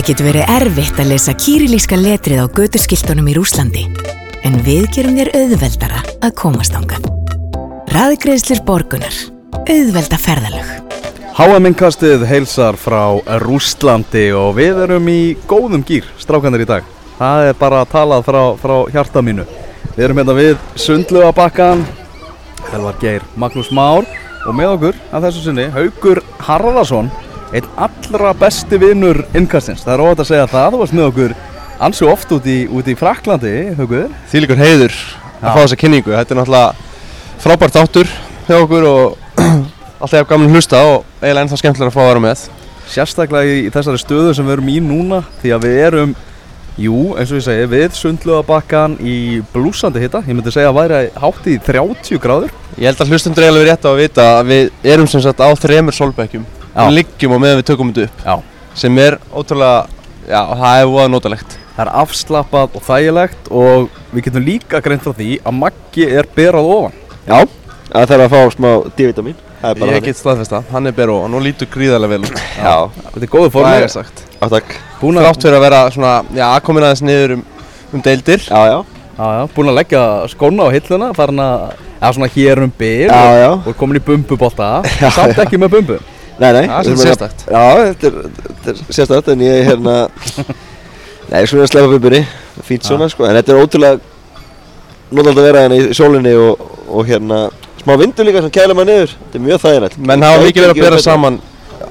Það getur verið erfitt að lesa kýrilíska letrið á götuskiltunum í Rúslandi, en við gerum þér auðveldara að komast ángað. Raðgreðslir borgunar. Auðvelda ferðalög. HM-inkastið heilsar frá Rústlandi og við erum í góðum gýr, strákanir í dag. Það er bara að talað frá, frá hjarta mínu. Við erum hérna við Sundlugabakkan, Helvar Geir, Magnús Már og með okkur að þessu sinni Haugur Harðarsson, einn allra besti vinnur innkastins. Það er óvægt að segja það, þú varst með okkur ansi oft út í, út í Fraklandi, Haugur. Því líkur heiður að fá þessa kynningu. Þetta er náttúrulega frábært áttur hjá okkur og alltaf gaman hlusta og eiginlega ennþá skemmtilega að fá að vera með. Sérstaklega í, þessari stöðu sem við erum í núna því að við erum, jú, eins og ég segi, við Sundlugabakkan í blúsandi hitta. Ég myndi segja að væri hátt í 30 gráður. Ég held að hlustundur eiginlega verið rétt á að vita að við erum sem sagt á þremur solbekkjum. Já. Við liggjum á meðan við tökum þetta upp. Já. Sem er ótrúlega, já, það er voða notalegt. Það er afslappað og þægilegt og við getum líka greint frá því að Maggi er berað ofan. Já, það þarf að fá smá D-vitamin Það er bara Ég get staðfesta, hann er beru og hann lítur gríðarlega vel út. Já, Þetta er góðu Það er sagt. á takk Búin að, Þrátt fyrir að vera svona, já, komin aðeins niður um, um deildir. Já, já, já, já, búin að leggja skóna á hilluna, farin að, eða svona hér um bil Já, og, já. og komin í bumbubólta, Já, samt já. ekki með bumbu. Nei, nei Það er svolítið erum sérstakt. Já, þetta er, þetta er sérstætt en ég er hérna Nei, svona að slefa bumbunni Fýnt svona, sko En þetta er ótrúlega Nótald að vera hérna í sólinni og, og hérna Smá vindur líka sem kæla maður niður Þetta er mjög þægilegt Menn hafa mikið verið að bera saman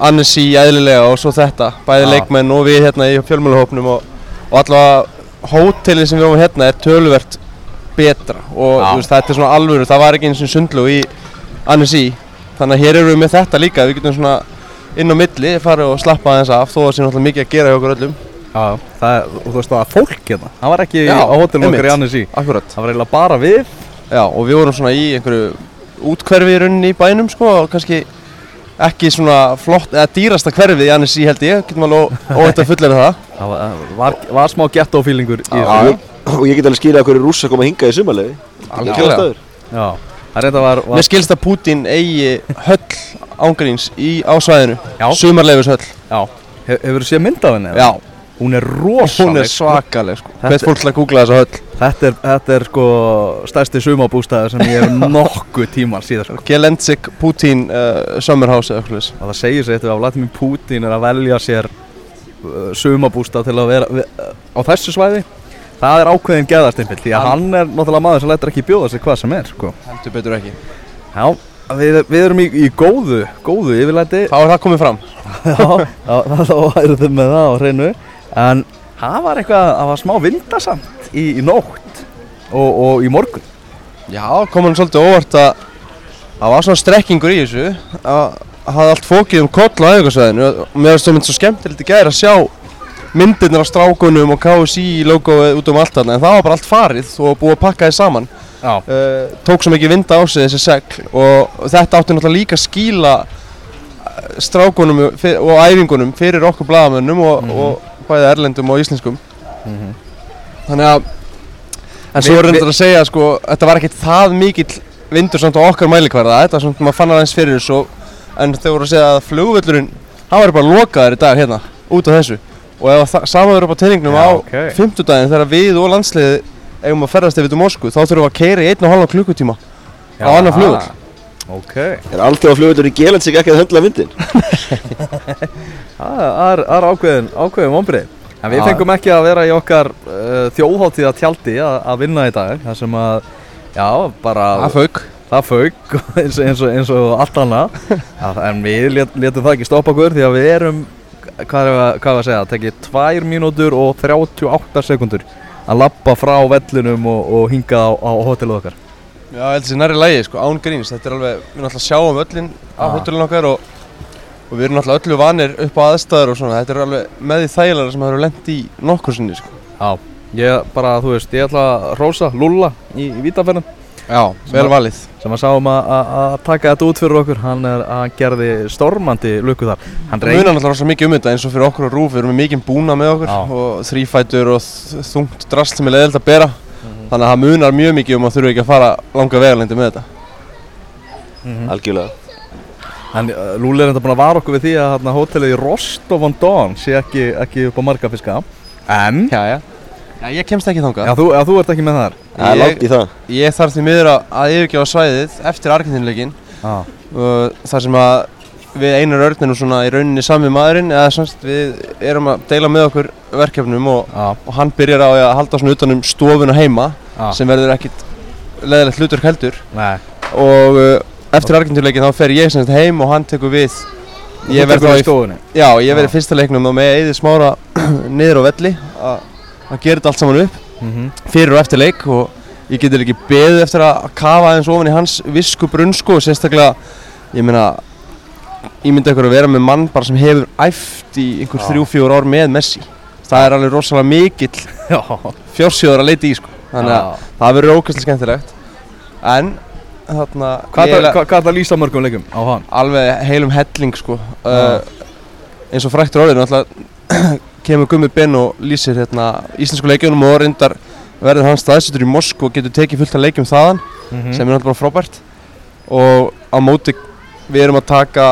Annessi eðlilega og svo þetta Bæði Já. leikmenn og við hérna í fjölmjölahópnum og, og allavega hótelið sem við varum hérna er töluvert betra og þú veist, þetta er svona alvöru, það var ekki eins og sundlu í Annessi þannig að hér eru við með þetta líka, við getum svona inn á milli, farið og slappa aðeins af þó að það sé náttúrulega mikið að gera hjá okkur öllum Já, það er, þú veist það að fólk hérna, það var ekki Já, á einmitt. okkar í Annesí. Akkurat Það var eiginlega bara við. Já, og við vorum svona í einhverju útkverfi í rauninni í bænum sko og kannski ekki svona flott, eða dýrasta hverfið í Annessi held ég, getum alveg óvænt að fullera það Það var, var, var smá ghetto-feelingur í Já, þessu. já. Og ég get alveg skilja að hverju rússa koma hingað í sumarlegi Algjörlega. Já, það reynda var, var Mér skilst að Putin eigi höll ángríns í, á svæðinu Já. Sumarleifis höll hefur þú séð mynd af henni? Já, Hún er rosaleg. hún er svakaleg sko. Þetta- Hvers fólk til að googla þessa höll Þetta er, þetta er sko stærsti sumabústæði sem ég hef nokkuð tíman síðan sko. Gelendzik Putin uh, Summerhouse eða eitthvað Og það segir sig þetta að Vladimir Putin er að velja sér uh, sumabústað til að vera við, uh, á þessu svæði Það er ákveðin geðastimpill því að hann er náttúrulega maður sem lætur ekki bjóða sig hvað sem er sko. Heldur betur ekki. Já, við, við erum í, í góðu, góðu yfirlæti. Þá er það komið fram. Já, þá væru þið með það á hreinu. En það var eitthvað, það var smá vindasamt í, í nótt og, og í morgun. Já, kom hann svolítið óvart að það var svona strekkingur í þessu að það hafði allt fókið um koll á æfingarsvæðinu og mér finnst það mynd svo skemmtilegt í gæri að sjá myndirnar af strákunum og KSI logoið út um allt þarna en það var bara allt farið og búið að pakka þið saman. Uh, tók svo mikið vinda á sig þessi segl og þetta átti náttúrulega líka að skýla eh, strákunum og æfingunum fyrir okkur blagamönnum og, Mhm. og bæði erlendum og íslenskum. Þannig að en svo er reyndar að segja sko þetta var ekkert það mikill vindur samt á okkar mælikvarða þetta er svona maður fann aðeins fyrir þessu en þau voru að segja að flugvöllurinn hann var bara lokaður í dag hérna út af þessu og ef það samaður upp á teiningnum Já, á ok. fimmtudaginn þegar við og landsliði eigum að ferðast yfir til Moskvu þá þurfum við að keira í einn og halva klukkutíma á annan flugvöll Ok, Er alltaf að flugvöldur í Gelendsik ekki að höndla vindin? það er, er ákveðin, ákveðin vonbrið En við Já. fengum ekki að vera í okkar uh, þjóðháttíða tjaldi að, að vinna í dag Það sem að, já, bara það fauk það fauk eins, og- eins, og, allt annað Já, En við let, letum það ekki stoppa okkur því að við erum, hvað er að, er að segja, tekið 2 mínútur og 38 sekundur að lappa frá vellinum og, og hinga á, á hótelið okkar. Já, held þessi næri lægi, sko, án gríns, þetta er alveg, við náttúrulega sjáum öllin á Já. hótelin okkar og, og við erum náttúrulega öllu vanir upp á aðstæður og svona, þetta er alveg með því þægilega sem það eru lent í nokkur sinni, sko. Já, ég bara, þú veist, ég ætla að rósa Lúlla í, í Vítaferðin Já, vel valið. sem að sáum að, að, að taka þetta út fyrir okkur hann er að gerði stormandi lukku þar hann munar náttúrulega rosa mikið um þetta eins og fyrir okkur á rúf, við erum með mikið búna með okkur Já. og þrýfætur og þungt drast sem er leðilt að bera. Þannig að það munar mjög mikið um að þurfa ekki að fara langa vegalengdi með þetta. Mhm. Algjörlega En uh, Lúli er enda búin að vara okkur við því að hótelið í Rostov on Don sé ekki, ekki upp á marga fiska En, já, Já, já Já, ég kemst ekki þangað. Þú, já, þú ert ekki með þar. Er Ég- langt í það. Ég þarf því miður að, að yfirgefa svæðið eftir Argentinleikin ah. og þar sem að við einar örninu svona í rauninni sami maðurinn eða semst við erum að deila með okkur verkefnum og, Já, og hann byrjar á að halda svona utanum stofuna heima já, sem verður ekkit leðilegt hlutur heldur. Nei. Og uh, eftir Argentinleikin þá fer ég semst heim og hann tekur við. Þá í í stofunni? Já, ég verði Já. í fyrsta leiknum og með Eði Smára niður á velli að að gera þetta allt saman upp mm fyrir og eftir leik og ég getur ekki beðið eftir að kafa aðeins ofan í hans visku brunnsko og sérstaklega ég meina ég myndi ykkur að vera með mann bara sem hefur æft í einhver Já. þrjú, fjór ár með Messi. Það er alveg rosalega mikill Já, fjársjóður að leita í sko. Þannig að það verður ókvæmstilega skemmtilegt. En þarna Hvað er það- lýsa mörgum leikum á hann? alveg heilum helling sko. Uh, eins og fræktur orðinu alltaf kemur Gummi Ben og lýsir hérna íslensku leikjunum og reyndar verður hann staðsettur í Moskva og getur tekið fullt af leikjum þaðan Mm sem er náttúrulega frábært. Og á móti við erum að taka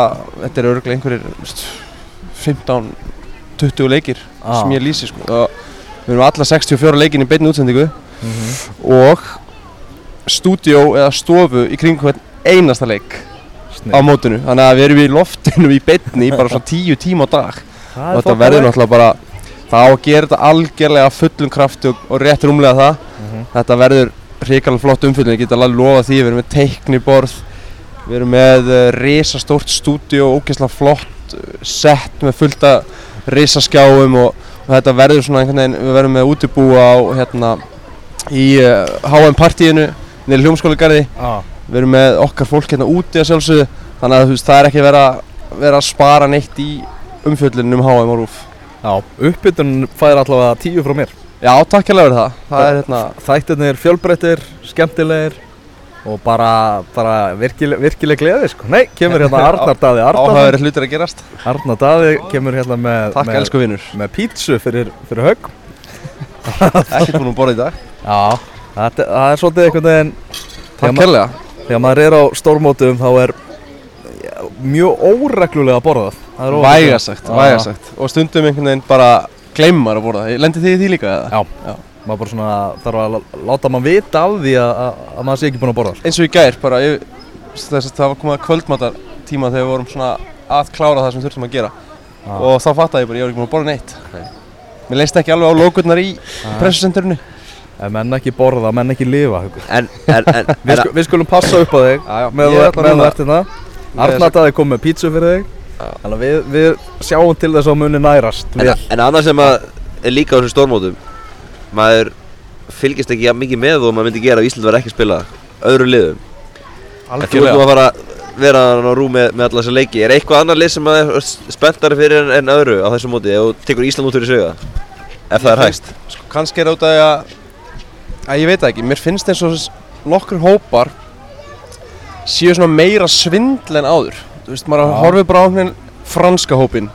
þetta er örglega einhverjir veist, 15-20 leikir Ah. sem ég lýsi sko. Og við erum alla 64 leikin í beinni útsendingu Mhm. og stúdíó eða stofu í kring hvern einasta leik á mótinu. Þannig að við erum í loftinu í beinni bara svona 10 tíma á dag. Og þetta verður náttúrulega bara það á að gera þetta algjörlega fullum krafti og, og rétt rúmlega það. Mhm. þetta verður hrikalega flott umfyllin ég get alveg lofa því, við erum með teikniborð við erum með uh, risastórt stúdíó, ógeðslega flott uh, sett með fullta risaskjáum og, og þetta verður svona einhvern veginn, við verðum með útibúa á hérna í uh, HM partíinu niður hljómskólagarði ah. við erum með okkar fólk hérna úti að sjálfsögðu. Þannig að þú veist, það er ekki vera, vera að spara neitt í umfjöllinu um HM og RÚF Já, uppbytun fær allavega tíu frá mér. Já, takk hérlega fyrir það. Það er hérna, Þættirnir fjölbreyttir, skemmtilegir og bara, bara virkileg, virkileg gleði sko. Nei, kemur hérna Arnar Daði. Arnar áhugaverið hlutir að gerast. Arnar Daði kemur hérna með, Takk með, elsku vinnur, með pítsu fyrir, fyrir högg. Ekkert búin að borða í dag. Já, þetta, það er svolítið einhvern veginn Takk Þegar maður er á stórmótum þá er mjög óreglulega borðað. Það er óreglulega. Vægasagt, Já. vægasagt. Og stundum einhvern veginn bara gleymar að borða. Lendi þið í því líka eða? Já, maður bara svona þarf að lá- láta maður vita af því að, að, að maður sé ekki búinn að borða Eins og í gær bara ég, þess að það var komið að kvöldmatar tíma þegar við vorum svona að klára það sem þurftum að gera. Já. og þá fattaði ég bara, ég var ekki búin að borða neitt. Mér leist ekki alveg á lókurnar í pressusenturinu Ef menn ekki borða, menn ekki lifa. En, en, en, Við, en sku, við skulum passa upp á þig Já, já, með ég þú ætla Daði kom með pítsu fyrir þig. Þannig að við, við sjáum til þess að muni nærast en, en annað sem að er líka á þessum stórmótum Maður fylgist ekki mikið með og maður myndi gera ef Ísland var ekki að spila öðru liðum. En þú ert nú að fara að vera á rú með, með alla þessa leiki. Er eitthvað annar lið sem að er spenntari fyrir en, en öðru á þessu móti? Þú tekur Ísland út fyrir sögða Ef það er hægt. Sko, kannski er það út af að að ég veit ekki, mér finnst eins og nokkur hópar séu svona meira svindl en áður. Þú veist, maður Já. horfir bara á einhvern franska hópin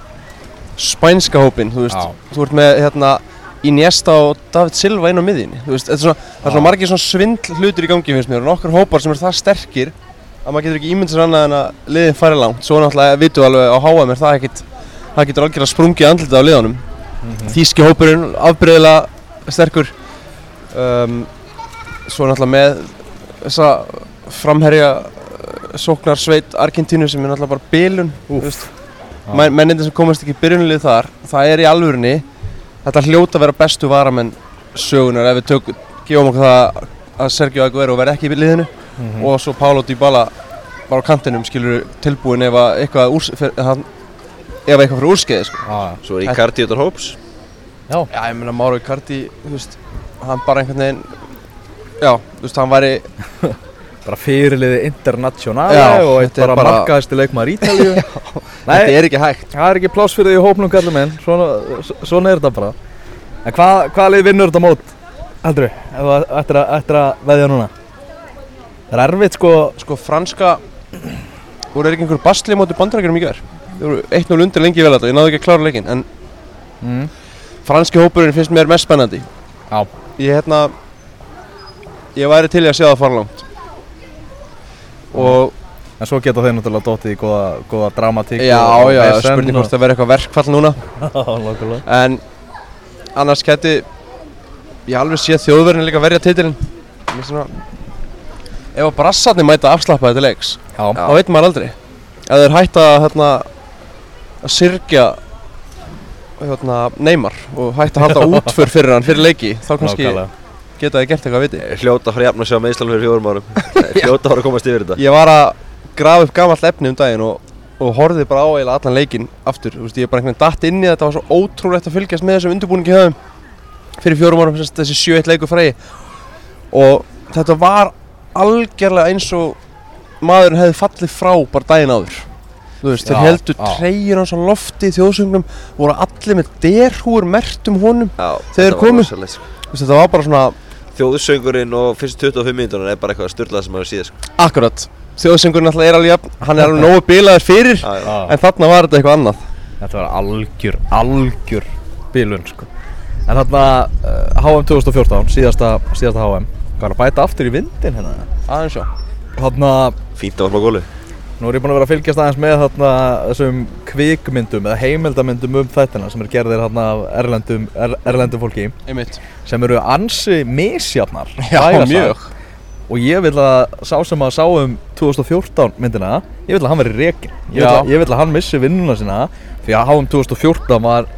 spænska hópin, þú veist. Já. þú ert með hérna Iniesta og David Silva inn á miðjunni. Þú veist, er svona, það er svona margir svona svindl hlutir í gangi finnst mér. Og nokkur hópar sem eru það sterkir að maður getur ekki ímyndið sér annað en að liðin færi langt. Svo náttúrulega vitum við alveg á HM er það ekkit það getur algjörlega sprungið andlitið á liðanum Þíski hópurinn afbreyðilega sterkur. Um, Svo náttúrulega með þessa framherja sóknarsveit Argentínu sem er náttúrulega bara bilun Úff. Men, Mennindir sem komast ekki byrjunlið þar Það er í alvörinni Þetta hljóta að vera bestu varamenn sögunar ef við tök, gefum okkur það að Sergio Aguero verði ekki í liðinu. Og svo Paulo Dybala bara á kantinum skilur tilbúin ef að eitthvað úr, fyr, hann, ef eitthvað fyrir úrskeiði sko. Já, Svo er Icardi utan hóps. Já, Já, ég meina Mauro Icardi, hann bara einhvern veginn, já, þú veist, hann væri, bara fyrirliði internationale Já, og eitt þetta bara, bara- markaðisti leikmaður Ítalíu þetta Nei, er ekki hægt. það er ekki pláss fyrir því í hópnum kallum minn svona, svona er þetta bara En hvað hva lið vinnur þetta mót? Heldur við, ef þú ættir að, ættir að veðja núna Það er erfitt sko Sko, franska, voru er ekki einhver basli móti bandarækjurum í gær? Þau voru 1-0 undir lengi vel þetta, ég náðu ekki að klára leikinn, en mm. franski hópurinn finnst mér mest spennandi. Já. Ég, hérna, ég væri til í að sjá það fara langt. Og, En svo geta þeir náttúrulega dottið í góða, góða dramatík Já, já, spurning hvort það verður eitthvað verkfall núna. En annars geti Ég alveg sé þjóðverðin líka verja svona Ef að brassarnir mæta afslappaði til leiks Já, þá veit maður aldrei ef þeir hætta að hérna, að syrgja hérna, Neymar og hætta að halda útför fyrir hann fyrir leiki þá kannski nákvæmlega. Geta þeir gert eitthvað viti Hljóta að fara jafn að sjá meðslan fyrir fjórum árum. Hljóta að fara að komast yfir þetta. Ég var að grafa upp gamall efni um daginn og, og horfið bara á eiginlega allan leikin aftur, þú veist, ég er bara einhvern veginn datt inn í þetta var svo ótrúlegt að fylgjast með þessum undirbúningi höfum fyrir fjórum árum, þessi 7-1 leikur fræði og þetta var algjörlega eins og maðurinn hefði fallið frá bara daginn áður. Þú veist, þeir heldur hans á lofti í þjóðsögnum voru allir með derhúur mert um honum Já, Þeir komu. sko. Þetta var bara svona Þjóðsöngurinn og fyrst 25 mínútur er bara eitthvað styrlað sem maður síða sko. akkurat þjóðsöngurinn alltaf er alveg jafn, hann er alveg nógu bilaður fyrir Já, já. Já. en þarna var þetta eitthvað annað Þetta var algjör, algjör bilun sko. En þarna uh, HM 2014, síðasta, síðasta HM Hvað er að bæta aftur í vindin hérna? aðeins já Þarna, Fínt að varma gólu nú er ég búinn að vera að fylgjast aðeins með þarna þessum kvikmyndum eða heimildamyndum um þættina sem er gerðir þarna af erlendum, er, erlendum fólki. Einmitt. Sem eru ansi misjafnar já, mjög. Og ég vil að sá sem að sá um 2014 myndina ég vil að hann veri rekin ég ég vil að hann missi vinnuna sína því að HM 2014 var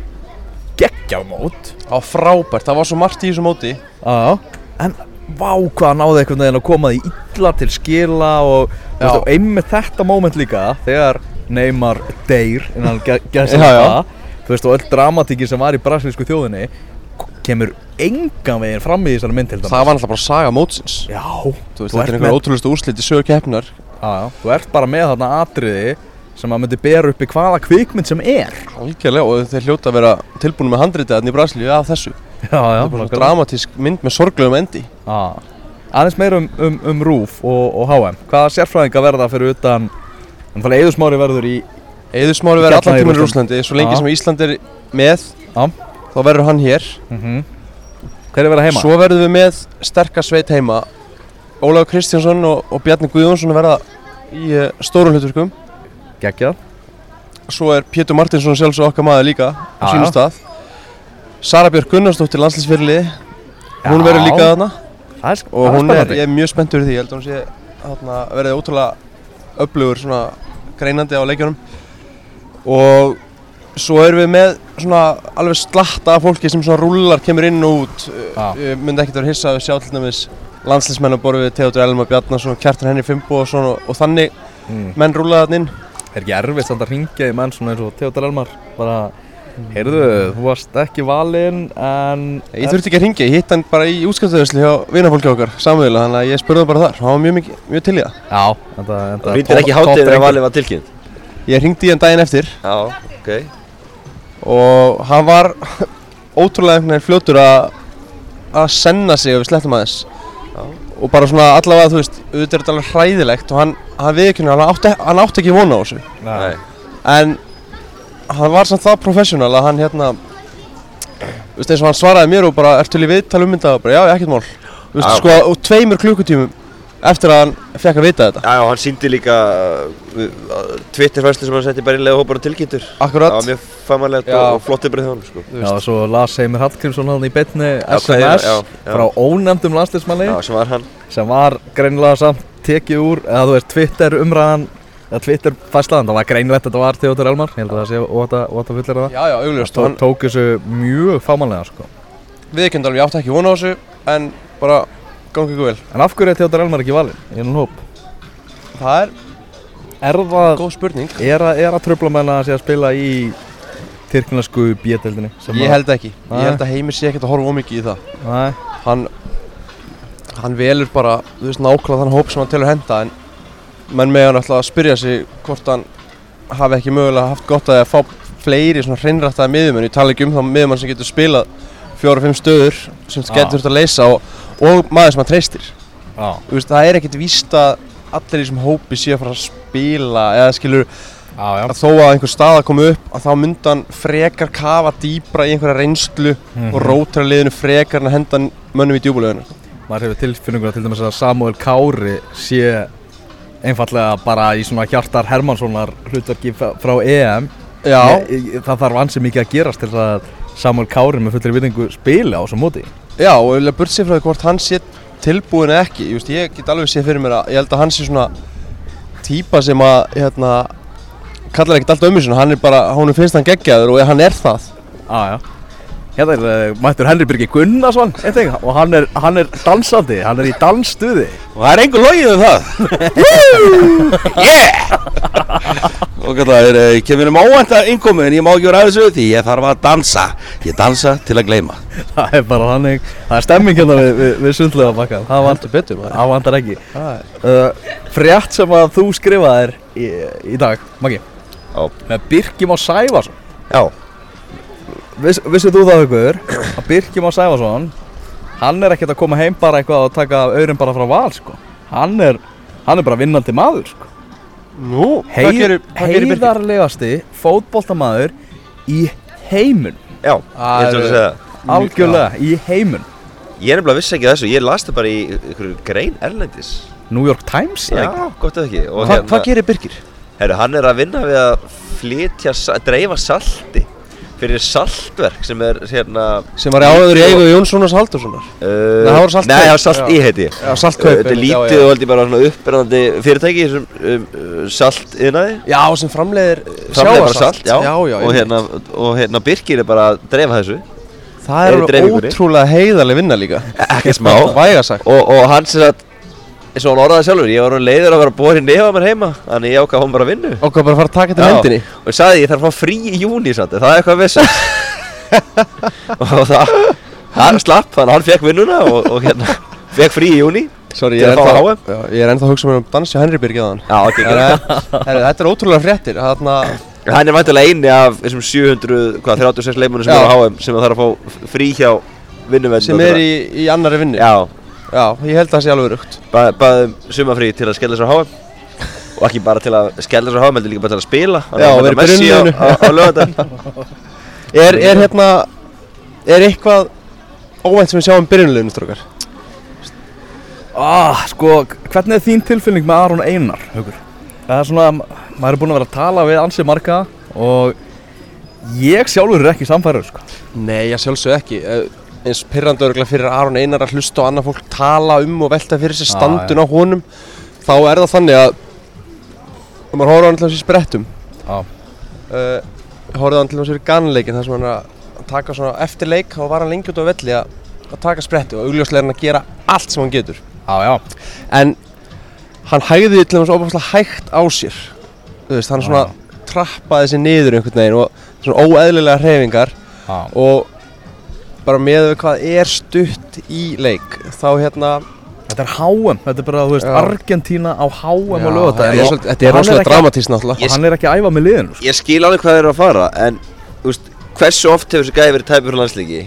geggjað mót. Á frábært, það var svo margt í þessu móti. Já, en vá hvað hann náði einhvern veginn að koma því illa til skila og, og einmitt þetta moment líka þegar Neymar deyr innan gæsa Já, þetta já. þú veist og öll dramatíkin sem var í brasilísku þjóðinni kemur engan veginn fram í þessari mynd til dæmis. það var alltaf bara saga mótsins. Já, þú veist, þetta er einhver ótrúlega úrslit í sögu keppnar já, þú ert bara með þarna atriði sem að myndi bera upp í hvaða kvikmynd sem er. Algjörlega og þeir hljóta að vera tilbúinu með handritið þarna í Brasilíu af þessu Já, já, þetta er bara svona dramatísk mynd með sorglegum endi. Já, aðeins meira um, um, um RÚF og, og HM Hvaða sérfræðinga verða fyrir utan Eðusmári verður í Eður Smári verður allan í tíminn í. Rúslandi svo lengi Já. sem Ísland er með Já. þá verður hann hér. Mm Hver er verða heima? Svo verðum við með sterkar sveit heima. Ólafur Kristjánsson og, og Bjarni Guðjónsson verða í uh, stórum hluturkum Geggjað. Svo er Pétur Martinsson sjálfsög okkar maður líka á sínum stað Sara Björk Gunnarsdóttir landslýsfyrirlið Hún verður líka þarna. Er, og hún er, ég er mjög spenntur fyrir því, ég held að hún sé þarna, verið ótrúlega öflugur svona greinandi á leikjunum. Og svo erum við með svona alveg slatta af fólki sem svona rúlar kemur inn og út. Myndi ekkert vera hissa að við sjá til dæmis landslismenn að borða við Theodor Elmar Bjarnason Kjartan Henry Fimbo og svona og þannig Mm. menn rúlaði þarna inn. Er ekki erfitt samt að ringja í menn svona eins og Theodor Elmar Bara, heyrðu, þú varst ekki valinn En ég þurfti ekki að ringja, ég hitt hann bara í útskjöftuðusli hjá vinafólki okkar samviðilega þannig að ég spurði hann bara þar, hann var mjög, mikið, mjög til í það. Já, þetta, þetta Það rýndir ekki hátið þegar valið var tilkynnt? Ég ringdi í hann daginn eftir. Já, ok. Og hann var ótrúlega einhvern veginn fljótur að að senna sig ef við slettum aðeins. Já. og bara svona allavega þú veist auðvitað er þetta alveg hræðilegt og hann, hann viðkynna, hann átti, hann átti ekki vona á þessu. Nei. en hann var samt það professional að hann hérna þú veist eins og hann svaraði mér og bara ertu til í viðtal um þetta? Og bara já, ekkert mál. Þú veist sko og tveimur klukkutímum eftir að hann fekk að vita þetta. Já, já, hann síndi líka Twitter-fæslu sem hann setti bara innlega hópar og tilkynntur Það akkurat var mjög famanlegt og flott yfir því sko. Já, veist, svo las Heimir Hallgrímsson hann í beinni Já, SMS já, já. frá ónefndum landslismanni Já, sem var hann. Sem var greinilega samt tekið úr eða þú veist Twitter umræðan eða Twitter fæslaðan, það var greinilegt að þetta var Theodor Elmar. Ég held að það sé óta, fullir það. Já, já, Tó, hann tók þessu mjög fámanlega sko. viðkynna alveg, ég átti ekki vona á þessu en bara gangi ykkur vel. En af hverju er Theodor Elmar ekki valinn? Í ennum hóp? það er Er það, góð spurning. er að, er að tröfla með hann að sé að spila í Tyrknasku bíeteldinni Ég held ekki, Nei. ég held að Heimir sé ekkert að horfa ómikið í það. Nei, Hann, hann velur bara, þú veist, nákvæmlega þann hóp sem hann telur henda En menn með hann ætla að spyrja sig hvort hann hafi ekki mögulega haft gott að, að fá fleiri svona hreinrættaði miðjumenn. Ég tala ekki um þá miðjumann sem getur spilað fjóra og fimm stöður sem Já. getur þurft að leysa og, og maður sem hann treystir. Veist, það er ekkert víst að allir í þessum hópi sé að fara að spila eða skilur já. að þó að einhver staða komi upp að þá myndi hann frekar kafa dýbra í einhverja reynslu og rótra liðinu frekar en að henda mönnum í djúbuleginu Maður hefur tilfinninguna til dæmis að Samuel Kári sé einfallega bara í svona Hjartar Hermanssonar hlutverki frá EM Já, Það þarf ansi mikið að gerast til að Samuel Kári með fullri vitningu spila á þessum móti. Já, og ég vil að burt sér frá því hvort hann sé tilbúin eða ekki. Just, Ég get alveg séð fyrir mér að ég held að hann sé svona típa sem að hérna, kallar ekkert allt um þessu hann er bara, hún finnst hann geggjaður og hann er það. Ah. Hérna er uh, mættur Henry Birgi Gunnarsson og hann er, hann er dansandi, hann er í dansstuði. Og það er einhver logið um það. Yeah! Og það er, eh, kemur um óvænta innkomu En ég má ekki vera aðeins auðvitað því ég þarf að dansa. Ég dansa til að gleyma. Það er bara þannig, það er stemming hérna við, við, við sundlega bakkan Það vant, Heldur betur maður. Það vantar ekki. Er- uh, Frétt sem að þú skrifaðir í, í dag, Maggi. Með Birkjum á Sæfarsson Já, Viss, Vissið þú það ykkur að Birkjum á Sæfarsson Hann er ekkert að koma heim bara eitthvað og taka auðrin bara frá val sko. hann, er, hann er bara vinnandi maður sko. Nú, Hei, gerir, hvað gerir Birgir? Heiðarlegasti fótboltamaður í heimun já, ég ætla að segja það Algjörlega, í heimun Ég er nefnilega vissi ekki þessu, ég las það bara í einhverju grein erlendis New York Times Já, ekki? gott eða ekki Hva, Hvað gerir Birgir? Herru, hann er að vinna við að flytja, sa- dreifa salti fyrir saltverk sem er hérna Sem var áður í eigu Jónssonas Haldurssonar uh, það var Salt Nei, það var salt í heiti. Já, saltkaup Þetta er lítið og held ég bara svona uppbrennandi fyrirtæki sem um, uh, salt yðnaði Já, sem framleiðir Framleiðir bara sjávarsalt. salt, já, já, já og, hérna, og hérna Birkir er bara að dreifa þessu. Það er er ótrúlega heiðarlega vinna líka. Ekki smá. Væga sagt. Og, og hann sem sagt eins og hann orðaði sjálfur, ég var leiður að vera búin í nefa mér heima þannig ég ákvað hún bara að vinnu. Og hvað bara að fara að taka Já. hendinni og ég sagði ég þarf að fá frí í júni samt, það er eitthvað vissast og það það slapp, þannig að hann fekk vinnuna og, og hérna, fekk frí í júni Sorry, Til ég að ég er ennþá að hugsa mér um dansi ok, okay. Þetta er ótrúlega fréttir hann er vantilega eini af þessum 700, hvað, 36 leimunum sem er á HM sem það þarf að fá frí hjá vinnuvend sem er í, í annari vinnu. Já, Já, ég held að það sé alveg rugt ba baðum sumafrí til að skella sér á HM og ekki bara til að skella sér á HM, heldur líka bara til að spila Já, og vera lögadaginn Er, er hérna Er eitthvað óvænt sem við sjáum byrjunleginu strókar? Ah, sko, hvernig er þín tilfinning með Aron Einar, Haukur? Það er svona, maður er búinn að vera að tala við ansið marga og ég sjálfur er ekki samfærður, sko. Nei, ég sjálfsög ekki Eh, eins pyrrandu örgulega fyrir Aron Einar að hlusta og annað fólk tala um og velta fyrir sér Já, standun á honum þá er það þannig að og maður horfður hann til þess í sprettum Já. uh, horfður hann til þess í ganleikin þar sem hann að taka svona eftir leik þá var hann lengi út á velli að, að taka spretti og augljóslega er hann að gera allt sem hann getur Já, já. en hann hægði til þess óbærslega hægt á sér veist, hann svona trappaði sér niður einhvern veginn og svona óeðlilega hreyfingar Já. og bara með hvað er stutt í leik þá hérna Þetta er HM, þetta er bara, þú veist, Já. Argentína á HM á Já, lögadaginn. þetta er og svolítið- þetta er rosalega dramatískt náttúrulega Og hann er ekki að æfa með liðinu, sko. ég skil alveg hvað þeir eru að fara en þú veist, hversu oft hefur þessi gæði verið tæpur fyrir landslíki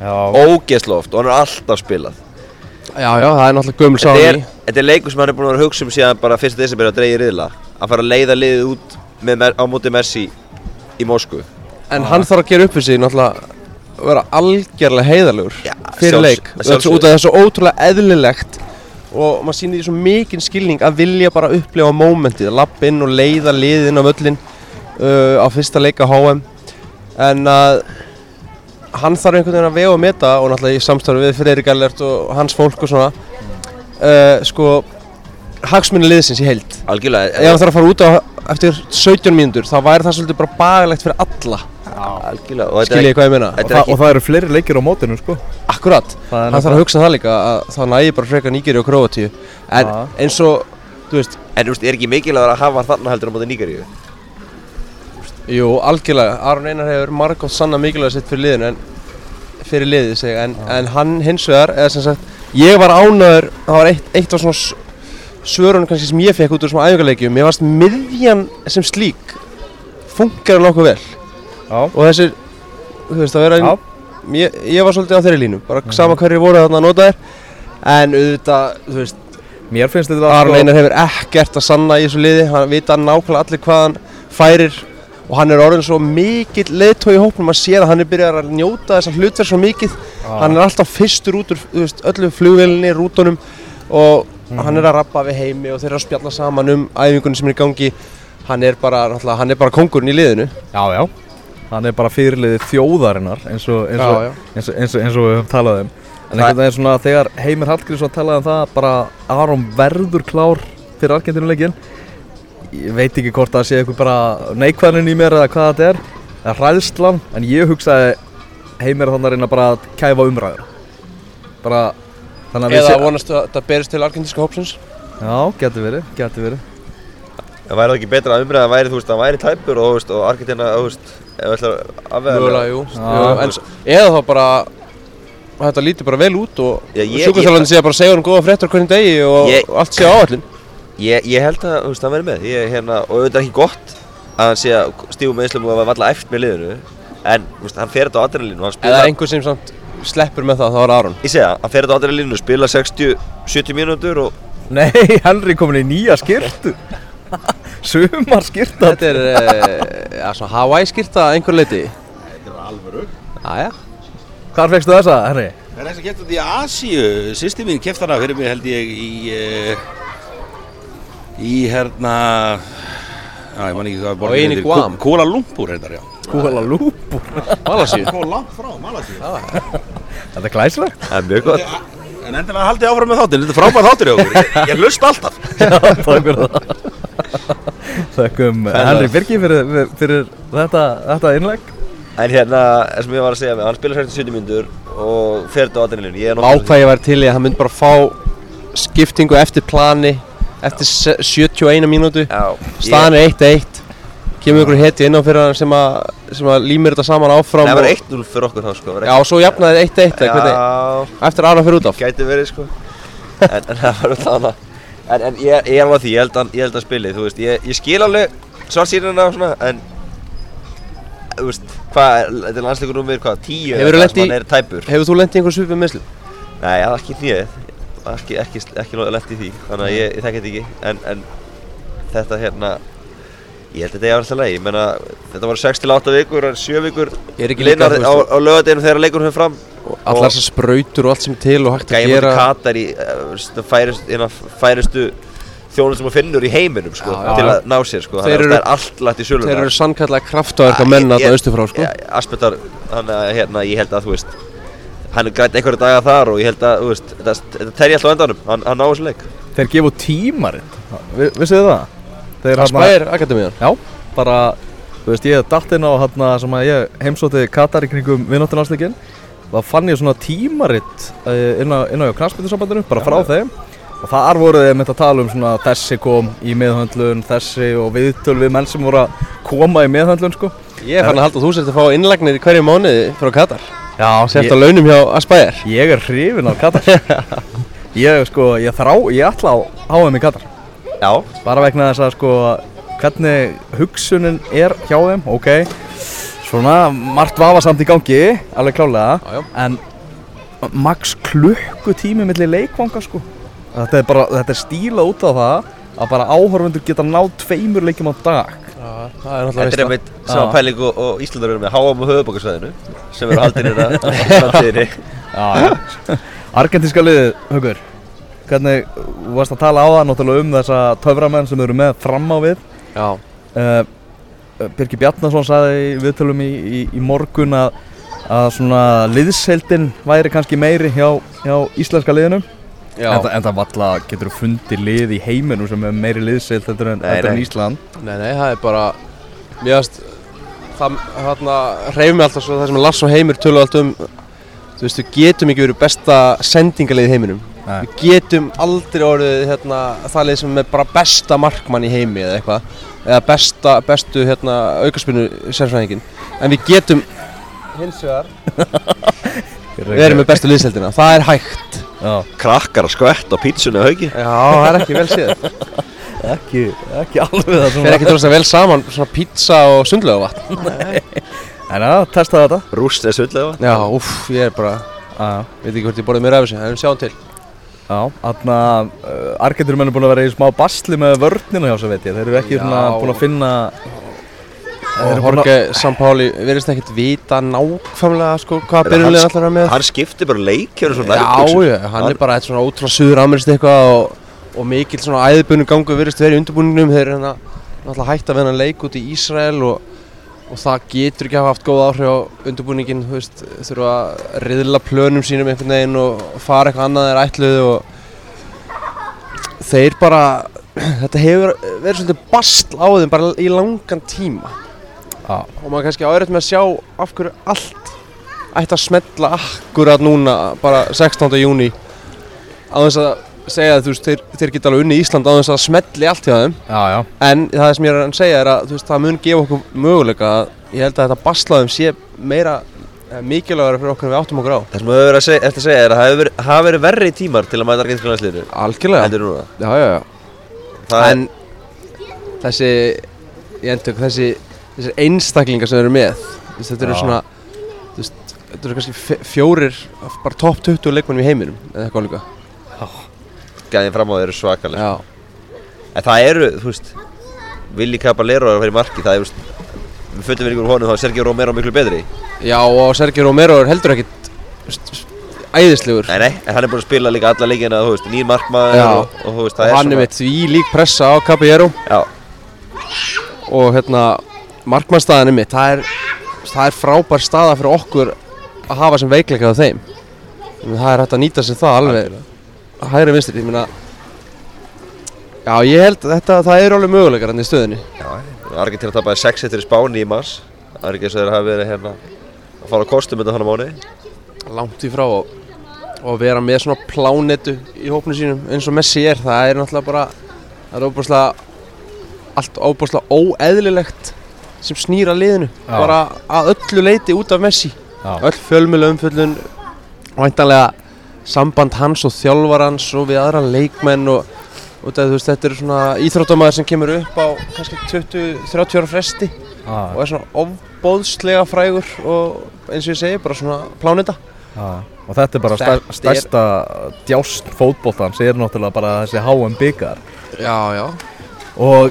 Já. ógeðslega oft og hann er alltaf spilað já já það er náttúrulega gömul þetta er, sáni þetta er leikur sem hann er búin að vera að hugsa um síðan bara fyrsta desember að dreigja riðla að fara að leiða liðið út með, Mer- á móti Messi í Moskvu en hann þarf að gera upp fyrir sig náttúrulega að vera algjörlega heiðalegur Já, fyrir sjálfs- leik. að Þetta er sjálfsögðu. út af þessu ótrúlega eðlilegt og maður sýnir því svo mikinn skilning að vilja bara upplifa mómentið að lappa inn og leiða liðin á völlin uh, á fyrsta leik á HM en að hann þarf einhvern veginn að vega og meta og náttúrulega í samstarfi við Freyri Gallert og hans fólk og svona uh, sko hagsmunni liðsins í heild. Algjörlega ef hann þarf að fara út á eftir 17 mínútur þá væri það svolítið bara bagalegt fyrir alla algjörlega skiljið hvað ég meina? Og, það, ekki- og það eru fleiri leikir á mótinu, sko. akkurat, Það er hann þarf að hugsa það líka að þá nægir bara freka Nígeri og Króatíu. En eins og, þú veist, en þú veist, er ekki mikilvægur að hafa þarna heldur á móti Nígeríu? Jú, algjörlega. Aron Einar hefur margótt sanna mikilvæg sitt fyrir liðinu en fyrir liðið sig en, en hann hins vegar, eða sem sagt ég var ánæður, það var eitt, eitt af svona s- svörunum kannski sem ég fekk út úr svona æfingarleikjum, ég varst miðjan sem slík funkar nokkuð vel. Já. Og þessir, þú veist, að vera Já. ég, ég var svolítið á þeirri línu bara sama hverju voru þarna að nota þér en auðvitað, þú veist, Mér finnst þetta, Aron Einar hefur ekkert að sanna í þessu liði. Hann vita nákvæmlega allir hvað hann færir og hann er orðin svo mikill leiðtói í hópnum. Að sé að hann er byrjað að njóta þessar hlutverð svo mikið. Hann er alltaf fyrstur út úr veist, öllu flugvélinni, rútunum og hann er að rappa við heimi og þeir eru að spjalla saman um æfingunni sem er í gangi. Hann er bara, hann er bara kongurinn í liðinu. Já, já Hann er bara fyrirliðið þjóðarinnar eins og, eins og, Já, já. eins og, eins og, við höfum talað um. En einhvern veginn svona þegar Heimir Hallgrímsson talaði um það bara Aron verður klár fyrir Argentinuleikin Ég veit ekki hvort það sé eitthvað bara neikvæðin í mér eða hvað þetta er. Eða hræðslan, en ég hugsaði Heimir er þannig að reyna bara að kæfa umræður bara eða sé- vonastu að það berist til argentíska hópsins? Já, getur verið, getur verið Það væri það ekki betra að umræða væri, þú veist, það væri tæpur og, þú veist, og Argentina, þú veist, ef það ætlar að mögulega, jú, Já. jú en, eða þá bara þetta lítur bara vel út og Já, ég- sjúkvæðarþjálfandi sé að bara segja um góða fréttar hvernig degi og, Ég- og allt sé á áallin Ég, ég held að, þú veist, það væri með, ég, hérna, og auðvitað er ekki gott að hann sé að stífum meðslum og að valla eftir með liðinu, en, þú veist, hann fer þetta á adrenalínu, hann eða spila, einhver sem samt sleppur með það, þá er Aron. Ég segja, hann fer þetta á adrenalínu, spila 60-70 mínútur og Nei, Henry komin í nýja skirtu Sumar skirta þetta er uh, ja, svona Hawaii skýrta að einhver leiti þetta er alvöru aðja Hvar fegstu þessa, Henry? Það er þess að geta þetta í Asíu, sýsti mín kefti hana fyrir mig held ég í, uh, í hérna, já ég man ekki hvað borgin einu heitir. Guam. Kuala Lumpur reyndar já. Kuala Lumpur Malasíu Kó langt frá Malasíu. Þetta er glæsilegt það er mjög gott. En endilega haldið áfram með þáttin, þetta er frábær þáttur hjá okkur, ég, ég hlust alltaf. Já, takk fyrir það Þakkum Henry Birgi fyrir, fyrir þetta, þetta innlegg. En hérna, eins og ég var að segja, hann spila 60-70 mínútur og fer þetta á ég er ákvæði var til í að hann myndi bara fá skiptingu eftir plani eftir se- 71 mínútu. Staðan er 1-1 kemur ykkur heti inn á fyrir hann sem að, sem að límir þetta saman áfram Það var og- 1-0 fyrir okkur þá sko já og svo jafnaði 1-1 eða hvernig? Já, eftir að Aron fyrir út af. Gæti verið sko. En, en það var alltaf hana En, en ég, ég er alveg að því, ég held að, ég held að spili, þú veist, ég, ég skil alveg svarsýrina og svona, en Þú veist, hvað, þetta er landsleikur númer, hvað, 10 Hefurðu eða í- sem hann er tæpur hefur þú lendið einhver svipið meðslu? Nei, það er ekki nýið, ekki, ekki, ekki lent í því, þannig að ég, ég þekki þetta ekki En, en þetta hérna, ég held að þetta er alltaf leið, ég meina, þetta voru 6 til 8 vikur, en 7 vikur Er Linnar á, á lögadeginu þegar leikurinn fyrir fram allar þessar sprautur og allt sem er til og hægt að gera mútið Katar í uh, færist, eina færistu þjónum sem að finnur í heiminum sko, Já, já. til að ná sér sko. Þeir Þannig að eru- það er allt lagt í söluna þeir eru sannkallega kraftaverka menn að það austur frá sko ja, Aspetar, þannig að hérna, ég held að þú veist hann er grænt einhverja daga þar og ég held að þetta, þetta terji alltaf á endanum hann, hann ná þessu leik Þeir gefa út tímaritt Vi, Vissuðu það? Spæðir akademíðan Já, bara Þú veist, ég datt inn á hérna sem að ég heimsóti Katar í kringum vinnáttunarslíkin Það fann ég svona tímaritt eh, inn á, á knarspindursambandinu, bara frá þeim. Og þar voru þeir með að tala um svona þessi kom í meðhöndlun, þessi og viðtöl við menn sem voru að koma í meðhöndlun sko. Ég fann að halda að þú sért að fá innlagnir í hverju mánuði frá Katar. Já, sért að launum hjá Aspæðir Ég er hrifin á Katar. Ég sko, ég þrá, ég ætla á HM í Katar Já, Bara vegna þess að sko hvernig hugsunin er hjá þeim, ok. Svona margt vafasamt í gangi, alveg klálega Já, já. En max klukkutími milli leikvanga sko. Þetta er bara, þetta er stílað út á það að bara áhorfundur geta náð tveimur leikjum á dag. Það er þetta er náttúrulega einmitt Já. sama pæling og, og Íslandar eru með HM og höfubókarsvæðinu sem eru haldin hérna. Á framtíðinni Já, Argentinska liðið, Haugur Hvernig, þú varst að tala á það náttúrulega um þessa töframenn sem eru með fram á við. Já. Uh, Birgir Bjarnason sagði í viðtölum í, í, í morgun að, að svona liðseildin væri kannski meiri hjá, hjá íslenska liðinu. Já, en, það- en það valla getur þú fundið lið í heiminum sem er meiri liðseild heldur en, en. Ísland? Nei, nei, það er bara veist Það reyfum mig alltaf svo það sem Lass og Heimir tölu allt um Þú veist, við getum ekki verið besta sendingalið í heiminum Nei. Við getum aldrei orðið hérna, það lið sem er bara besta markmann í heimi eða eitthvað. Eða besta, bestu hérna, aukarspinnu sérfræðingin En við getum hins vegar Við erum með bestu liðseldina, það er hægt. Já, krakkar að skvett á pítsunni á haugi Já, það er ekki vel séð. Ekki, ekki alveg það Fer ekki tróðast vel saman, svona pizza og sundlega vatn En já, testa þetta. Rúst eða sundlega Já, uff, ég er bara, veit ekki hvort ég borðið mér af þessu, en við sjáum til já Þarna, uh, Argentinum er búin að vera í smá basli með vörnina hjá sér veit ég. Þeir eru ekki Já. svona búin að finna Og Jorge Sampaoli verðist ekkert vita nákvæmlega sko hvað hann- allar er með. Hann skipti bara leik hérna svona Já, já, hann er bara eitt svona ótrúlega suður amerískt eitthvað og og mikill svona æðbunum gangu virðist verið í undirbúningnum. Þeir eru hérna náttúrulega hægt að vinna leik út í Ísrael og, og það getur ekki hafa haft góð áhrif á undirbúningin þú veist, þurfa að riðla plönum sínum einhvern veginn og fara eitthvað annað þeir ætluðu og þeir bara þetta hefur verið svolítið bastl á þeim bara í langan tíma Já. og maður kannski árætt með að sjá af hverju allt ætti að smetla akkurat núna bara 16. júni á þess að segja að þú veist, þeir, þeir geta alveg unni í Ísland á þess að smetli allt hjá þeim. Já, já, en það sem ég er að segja er að þú veist, það mun gefa okkur möguleika að ég held að þetta baslaðum sé meira eh, mikilvægara fyrir okkur en við áttum okkur á. Það sem við höfum verið að segja, eftir að segja er að það hafi verið, verið verri tímar til að mæta argentinska landsliðinu algjörlega. já, já, já. Það en þessi ég endök, þessi, þessi einstaklingar sem eru með veist, þetta eru Já. svona þú veist, þetta eru kannski fjórir af bara topp 20 leikmennum í heiminum eða eitthvað líka gæðin fram á þeir eru svakalega já, En það eru, þú veist Willi Caballero er að fara í marki Það er, þú veist Við fötum við ykkur honum þá er Sergio Romero miklu betri. Já og Sergio Romero er heldur ekkit æðislegur. Nei, nei, en hann er búin að spila líka alla leikina Þú veist, nýr markmaður og, og og það hann er með því lík pressa á Caballero. Já, og hérna markmannstaðan er mitt. Það er, það er frábær staða fyrir okkur að hafa sem veikleika á þeim. Það er hægt að nýta sér það alveg hægri vinstri ég meina já ég held að þetta það eru alveg möguleikar hann í stöðinni Argentina tapaði 6 eftir í Spáni í mars. Það er ekki eins og þeir hafa verið hérna að fara á kostum þetta hann á mánu langt í frá og, og vera með svona plánetu í hópnu sínum eins og Messi er það er náttúrulega bara það er óbúslega allt óbúslega óeðlilegt sem snýra liðinu. Já. bara að öllu leiti út af Messi. Já, öll fjölmjölu umfjöllun væntanlega samband hans og þjálfarans og við aðra leikmenn og, og það, veist, þetta er svona íþróttamæður sem kemur upp á kannski 20-30 ára fresti já, og er svona ofbóðslega frægur og eins og ég segi bara svona plánita já. Og þetta er bara stær, stærsta djást fótboltans er náttúrulega bara þessi HM byggar já já. Og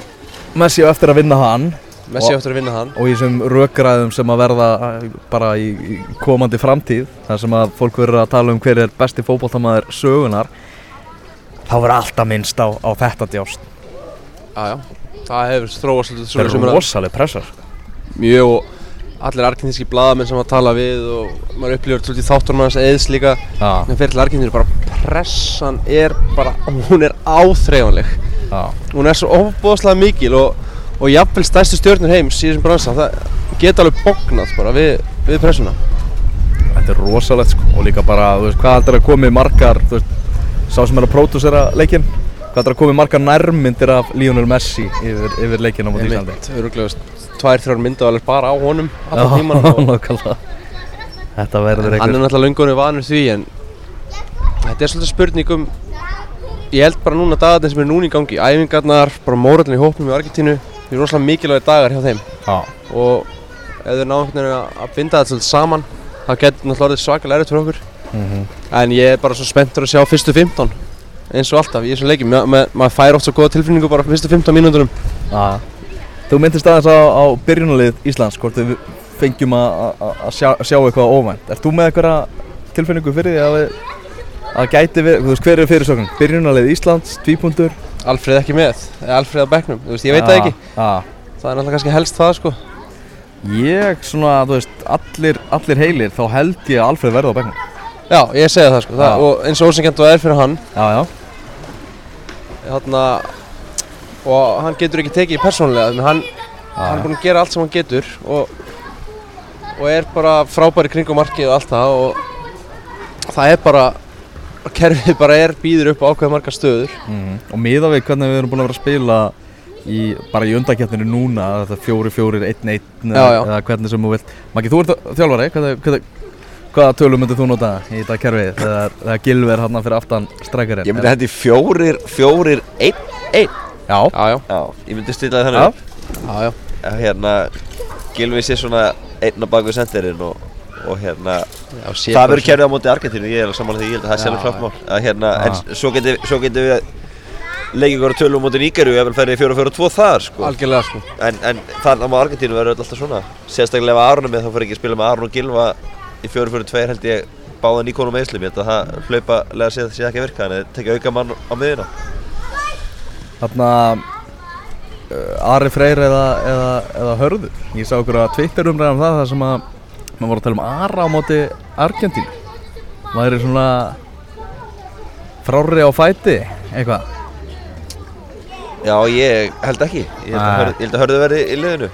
Messi á eftir að vinna hann Messi áttur að vinna hann. og í þessum rökræðum sem að verða eh, bara í, í komandi framtíð þar sem að fólk verður að tala um hver er besti fótboltamaður sögunar þá verður alltaf minnst á, á þetta djást. Já já. Það hefur þróast svolítið það svona sem er að- rosaleg pressar. Mjög og allir argentinski blaðamenn sem að tala við og maður upplifur svolítið þáttunum hans eðs líka. Já, sem fyrir til Argentínu bara pressan er bara, hún er áþreifanleg. Já, hún er svo ofbóðslega mikil og, og jafnvel stærstu stjórnur heims í þessum bransa það geta alveg bóknað bara við, við pressuna. Þetta er rosalegt sko. og líka bara, þú veist, hvað heldur að komi margar þú veist, sá sem er að pródúsera leikinn? Hvað heldur að komi margar nærmyndir af Lionel Messi yfir, yfir leikinn á móti Íslandi? öruglegast tvær, þrjár myndavælir bara á honum allan tíman Þetta verður hann er náttúrulega löngunni vanur því en þetta er svolítið spurning um ég held bara núna dagarnir sem er núna í gangi æfingarnar, bara mórallin í hópnum í Argentínu því er rosalega mikilvægi dagar hjá þeim. Já, og ef þeir ná einhvern veginn að- binda þetta svolítið saman þá getur náttúrulega orðið svakalega erfitt fyrir okkur. Mhm. en ég er bara svo spenntur að sjá fyrstu 15 eins og alltaf þessum leikjum. Ma, ma, maður fær oft svo góða tilfinningu bara fyrstu 15 mínúndunum Þú myndist aðeins á, á byrjunalið Íslands hvort við fengjum að sjá, sjá eitthvað óvænt. Ert þú með eitthvað tilfinningu fyrir því að að gæti veist, hver er fyrirsökun? Byrjunalið Íslands, tvípundur Alfreð ekki með, eða Alfreð á bekknum þú veist, ég veit það ekki, Já, það er náttúrulega kannski helst það sko. Ég svona, þú veist, allir, allir heilir þá held ég að Alfred verði á bekknum. Já, ég segja það sko, það, Já. og eins og ósengjant og er fyrir hann. Já, já, þarna, og hann getur ekki tekið í persónulega en hann, hann er búinn að gera allt sem hann getur og, og er bara frábæri kringum markið og allt það og það er bara kerfið bara er býður upp á ákveða margar stöður. Mhm. Og miða við hvernig við erum búin að vera að spila í, bara í undakeppninu núna þetta fjóri fjórir, einn einn eða hvernig sem þú vilt. Maggi, þú ert þjálfari, hvernig, hvernig, hvaða tölum myndir þú nota í þetta kerfið þegar, þegar Gilver hann fyrir aftan strækarinn? Ég myndi hendi fjórir, fjórir, einn, einn. Já, já, já, Já, ég myndi stilla þannig Já. upp. Já, já. að hérna Gilvi sé svona einn á baku sendirinn og, og hérna Já, það verður kerfið á móti Argentínu, ég er samanlega því, ég held að það er Já, sjálfur klátt mál. Að hérna, en svo getur við leikið ykkur tölum á móti Nígeru ef við ferðið fjóra fjóra tvo þar sko. algjörlega sko. En, en þannig á Argentínu verður alltaf svona. Sérstaklega ef Aron er með þá fyrir ekki að spila með Aron og Gilva í fjóra fjóra tveir held ég báða ég held að það hlaupa lega séð sé ekki að virka, en það tekja auka mann á miðuna Þarna uh, Ari Freyr eða, eða, eða Hörður. Ég sá okkur að Twitter umræðan það þar sem að maður voru að tala um Ara á móti Argentín maður er svona frári á fæti eitthvað? Já, ég held ekki. Ég held að, held að hörðu verði í liðinu.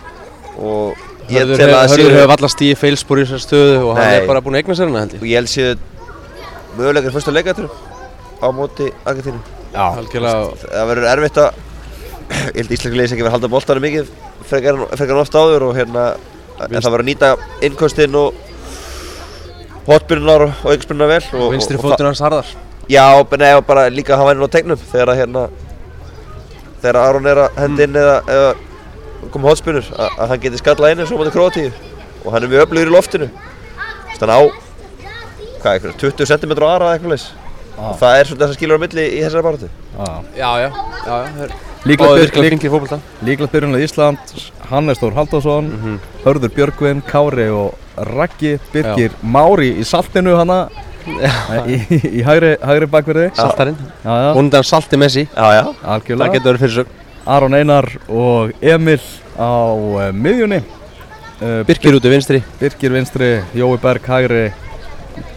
Og ég Hörður tel að Hörður hefur valla stíði feilspor í þessar stöðu og hann er bara búinn að eigna sér hana held ég. Og ég held séu möguleikar fyrsta leikættur á móti Argentínu. Já, Algjörlega. Það verður erfitt að Ég held Íslenski liðs ekki verið að halda boltanum mikið frekar en oft áður og hérna en það verður að nýta innkostinn og hotbyrnunar og auksbyrnunar vel og, og vinstri fótun hans harðar. Já, og bara líka að hafa henni á tegnum þegar að hérna þegar Aron er að hendi inn eða, eða koma hotspinnur að, að hann geti skallað inn eins og á móti Króatíu. Og hann er mjög öflugur í loftinu. Hann á hvað, eitthvað, 20 cm aðra eða eitthvað leys og það er svolítið þess að skilur á milli í þessari baráttu. Já. Já, já, já, já þeir Líklegt báðu byr- virkilega lík- fengið fókbalta Líklegt byrjunlega Ísland Hannes Þór Halldórsson Hörður Björgvin, Kári og Raggi Birgir Mári í saltinu hana. Í, í, í hægri, hægri bakverði. Saltarinn. Já, já, hann salti Messi. Já, já, Það getur verið fyrir sög Aron Einar og Emil á uh, miðjunni. Uh, Birkir úti vinstri. Birgir vinstri, Jói Berg hægri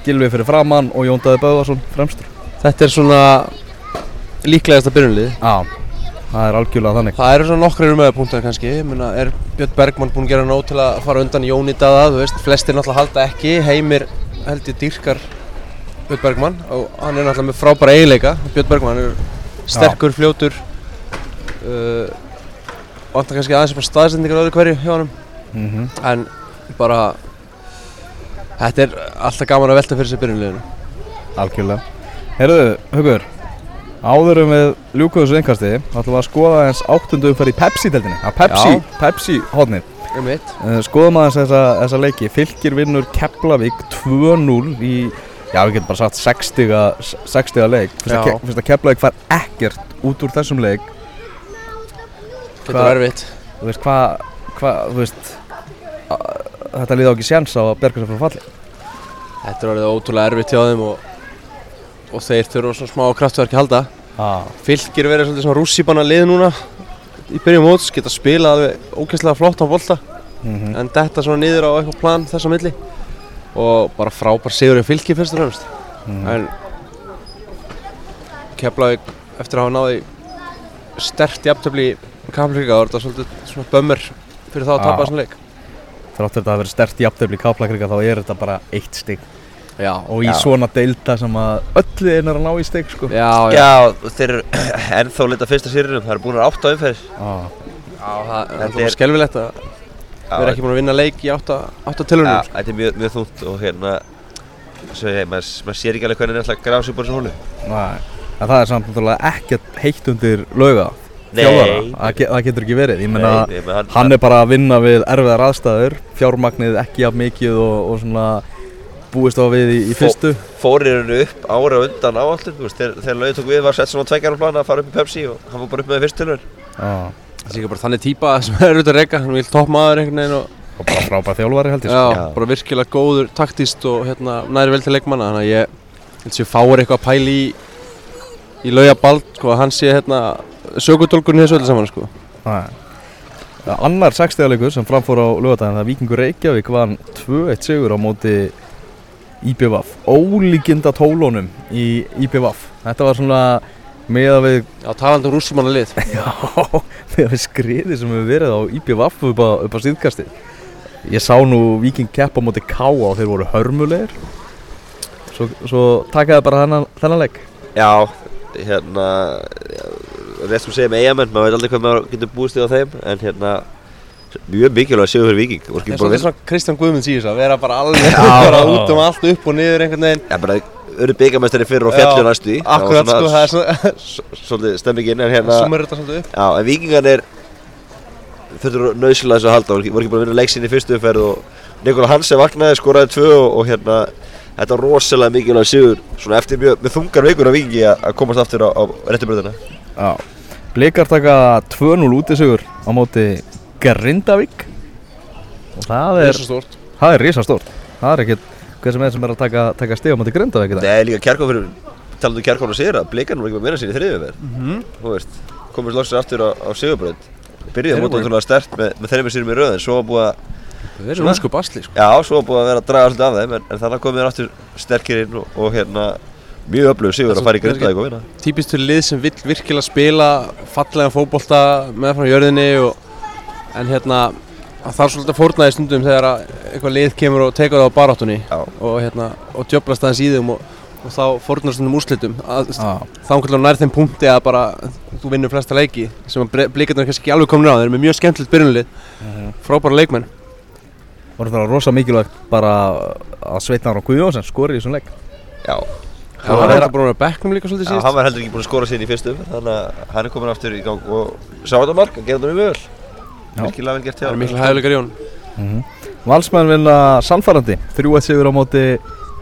Gilvi fyrir framann og Jón Daði Böðvarsson fremstur. Þetta er svona líklegasta byrjunlið Já, það er algjörlega þannig. Það eru svona nokkrir umöðapunktar kannski. Ég meina, er Björn Bergmann búinn að gera nóg til að fara undan Jóni Daða? Þú veist, flestir náttúrulega halda ekki. Heimir held ég dýrkar Björn Bergmann. Og hann er náttúrulega með frábæra eiginleika. Björn Bergmann er sterkur, fljótur uh, Vantar kannski aðeins bara staðsendingar öðru hverju hjá honum. Mm En bara Þetta er alltaf gaman að velta fyrir sér byrjunliðinu Algjörlega. Herðu, Hugur Áður um við ljúkum þessu einkasti ætlum við að skoða eins áttundu umferð í Pepsi-deltinni að Pepsi, Já. Pepsi hodnið mitt uh, Skoðum aðeins þessa, þessa leiki. Fylgir vinnur Keflavík 2-0 í Já, við getum bara sagt 60 60 leik. Fyrst að, að Keflavík fær ekkert út úr þessum leik. Getur Hvað- erfitt. Þú veist, hvað, hva, þú veist að- Þetta liði á ekki séns á að berga sér frá falli. Þetta er orðið ótrúlega erfitt hjá þeim og, og þeir þurfa svona smá kraftverki að halda. Ah. Fylgir verið svona rússipanna lið núna. Í byrjun móts, geta spilað alveg ógeðslega flott á bolta. Mm en detta svona niður á eitthvað plan þess á milli. Og bara frábær sigurinn fylgir fyrst og fremst. En Keflavík eftir að hafa náði stert í Kaplíka þá er þetta svolítið svona bömmur fyrir þá að Já. tapa þessum leik. Þrátt fyrir þetta að vera stert jafntefli í Kaplakrika þá er þetta bara eitt stig Já, og í Já. svona deilda sem að öll liðin er að ná í stig sko. Já, já, já þeir eru ennþá lita fyrsta sýrinum, það eru búin að átta umferð já. Það er er- skelvilegt að vera ekki búin að vinna leik í átta, átta tilhörnum Já, þetta er mjög, mjög þúnt og hérna maður, sér ekki alveg hvernig hann er alltaf sig upp á þessu hólu Nei, en það er samt náttúrulega ekkert heitt undir lauga. Nei. þjálfara, það, ge það getur ekki verið. Ég meina, hann- hann er bara að vinna við erfiðar aðstæður fjármagnið ekki af mikið og, og svona búist á við í, í fyrstu fórir hennu upp ára á undan veist, þegar, þegar lögin tók við var sett svona tveggjaran plan að fara upp í Pepsi og hann var bara upp með fyrst tilhör ah. Það sé ekki bara þannig típa sem er út að reyka, hann vil toppmaður einhvern veginn og og bara frábær þjálfari held ég já, sko. Já. bara virkilega góður taktíst og hérna næri vel til leikmanna þannig að ég held sér fáir eitthvað að pæli í í lauga bald, sko, hann sé hérna sögutólkurinn þessu öllu saman, sko Annar sextegarleikur sem framfór á lögadaginn það er Víkingur Reykjavík vann 2-1 sigur á móti IBVF ólíkinda tólónum í IBVF þetta var svona með að við Já, talandi um rússumanna lið Já, með að við skriði sem hefur verið á IBVF upp á, upp á síðkastið. Ég sá nú Víking keppa á móti K og þeir voru hörmulegir. Svo, svo takaði bara þennan, þennan leik. Já, hérna já, rétt sem segja með eigamenn maður veit aldrei hvað maður getur búist í á þeim en hérna mjög mikilvæg sigur fyrir Viking og Það er bara svona Kristján Guðmunds í þessu að vera bara alveg bara út um allt upp og niður einhvern veginn. Já, bara öru byggamestari fyrir og Já, fjallu næstu í Akkurat, sko, það er svona svolítið stemmingin en hérna Sumar þetta svolítið upp. Já, en Víkingarnir þurftur nöðsilega þessu að halda voru ekki- búin að vinna leik sinni í fyrstu umferð og Nikola Hansen vaknaði, skoraði tvö og, og hérna þetta var rosalega mikilvæg sigur svona eftir mjög, með þungar vikur af Víkingi að að komast aftur á, á réttubröðina Já Blikar taka 2-0 út í sigur á móti Grindavík og það er, svo stórt það er risastórt Það er ekkert hver sem er sem er að taka, taka stig á móti Grindavík í dag. Nei, líka talandi um Kjarkóð og sigur að blikarnir voru ekki að vinna sinni í þriðju umferð Mhm. þú veist, komist loksins aftur á, á Sigurbrönd mótið voru- ótrúlega stert með, með þeirri sérum í röðin svo var búið að, Það er Svona. ósku basli sko. já, svo var búið að vera að draga svolítið af þeim en, en þannig komið þeir aftur sterkir inn og, og hérna mjög öflugur sigur Það að fara í er grindaðið og vinna Típist fyrir lið sem vill virkilega spila fallega fótbolta með frá jörðinni og, en hérna það þarf svolítið að fórna í stundum þegar að eitthvað lið kemur og tekur það á baráttunni Já. og hérna og djöblast aðeins í þeim og, og þá fórnar stundum úrslitum. Að, Já. þá einhvern nær þeim punkti að bara þú vinnur flesta leiki sem að blikarnir kannski ekki alveg komin á þeir eru með mjög skemmtilegt byrjunlið frábæra leikmenn. Voru það rosa mikilvægt bara að Sveitnar og Guðjónsson skori í þessum leik? Já, Það var þetta búin að vera bekknum líka svolítið Já, síðast? hann var heldur ekki búinn að skora síðan í fyrstu þannig að hann er komin aftur í gang og sá þetta mark, hann gerði þetta mjög vel Virkilega vel gert hjá Það er honum. miklu hæguleikar í hún Valsmenn vinna sannfærandi 3-1 sigur á móti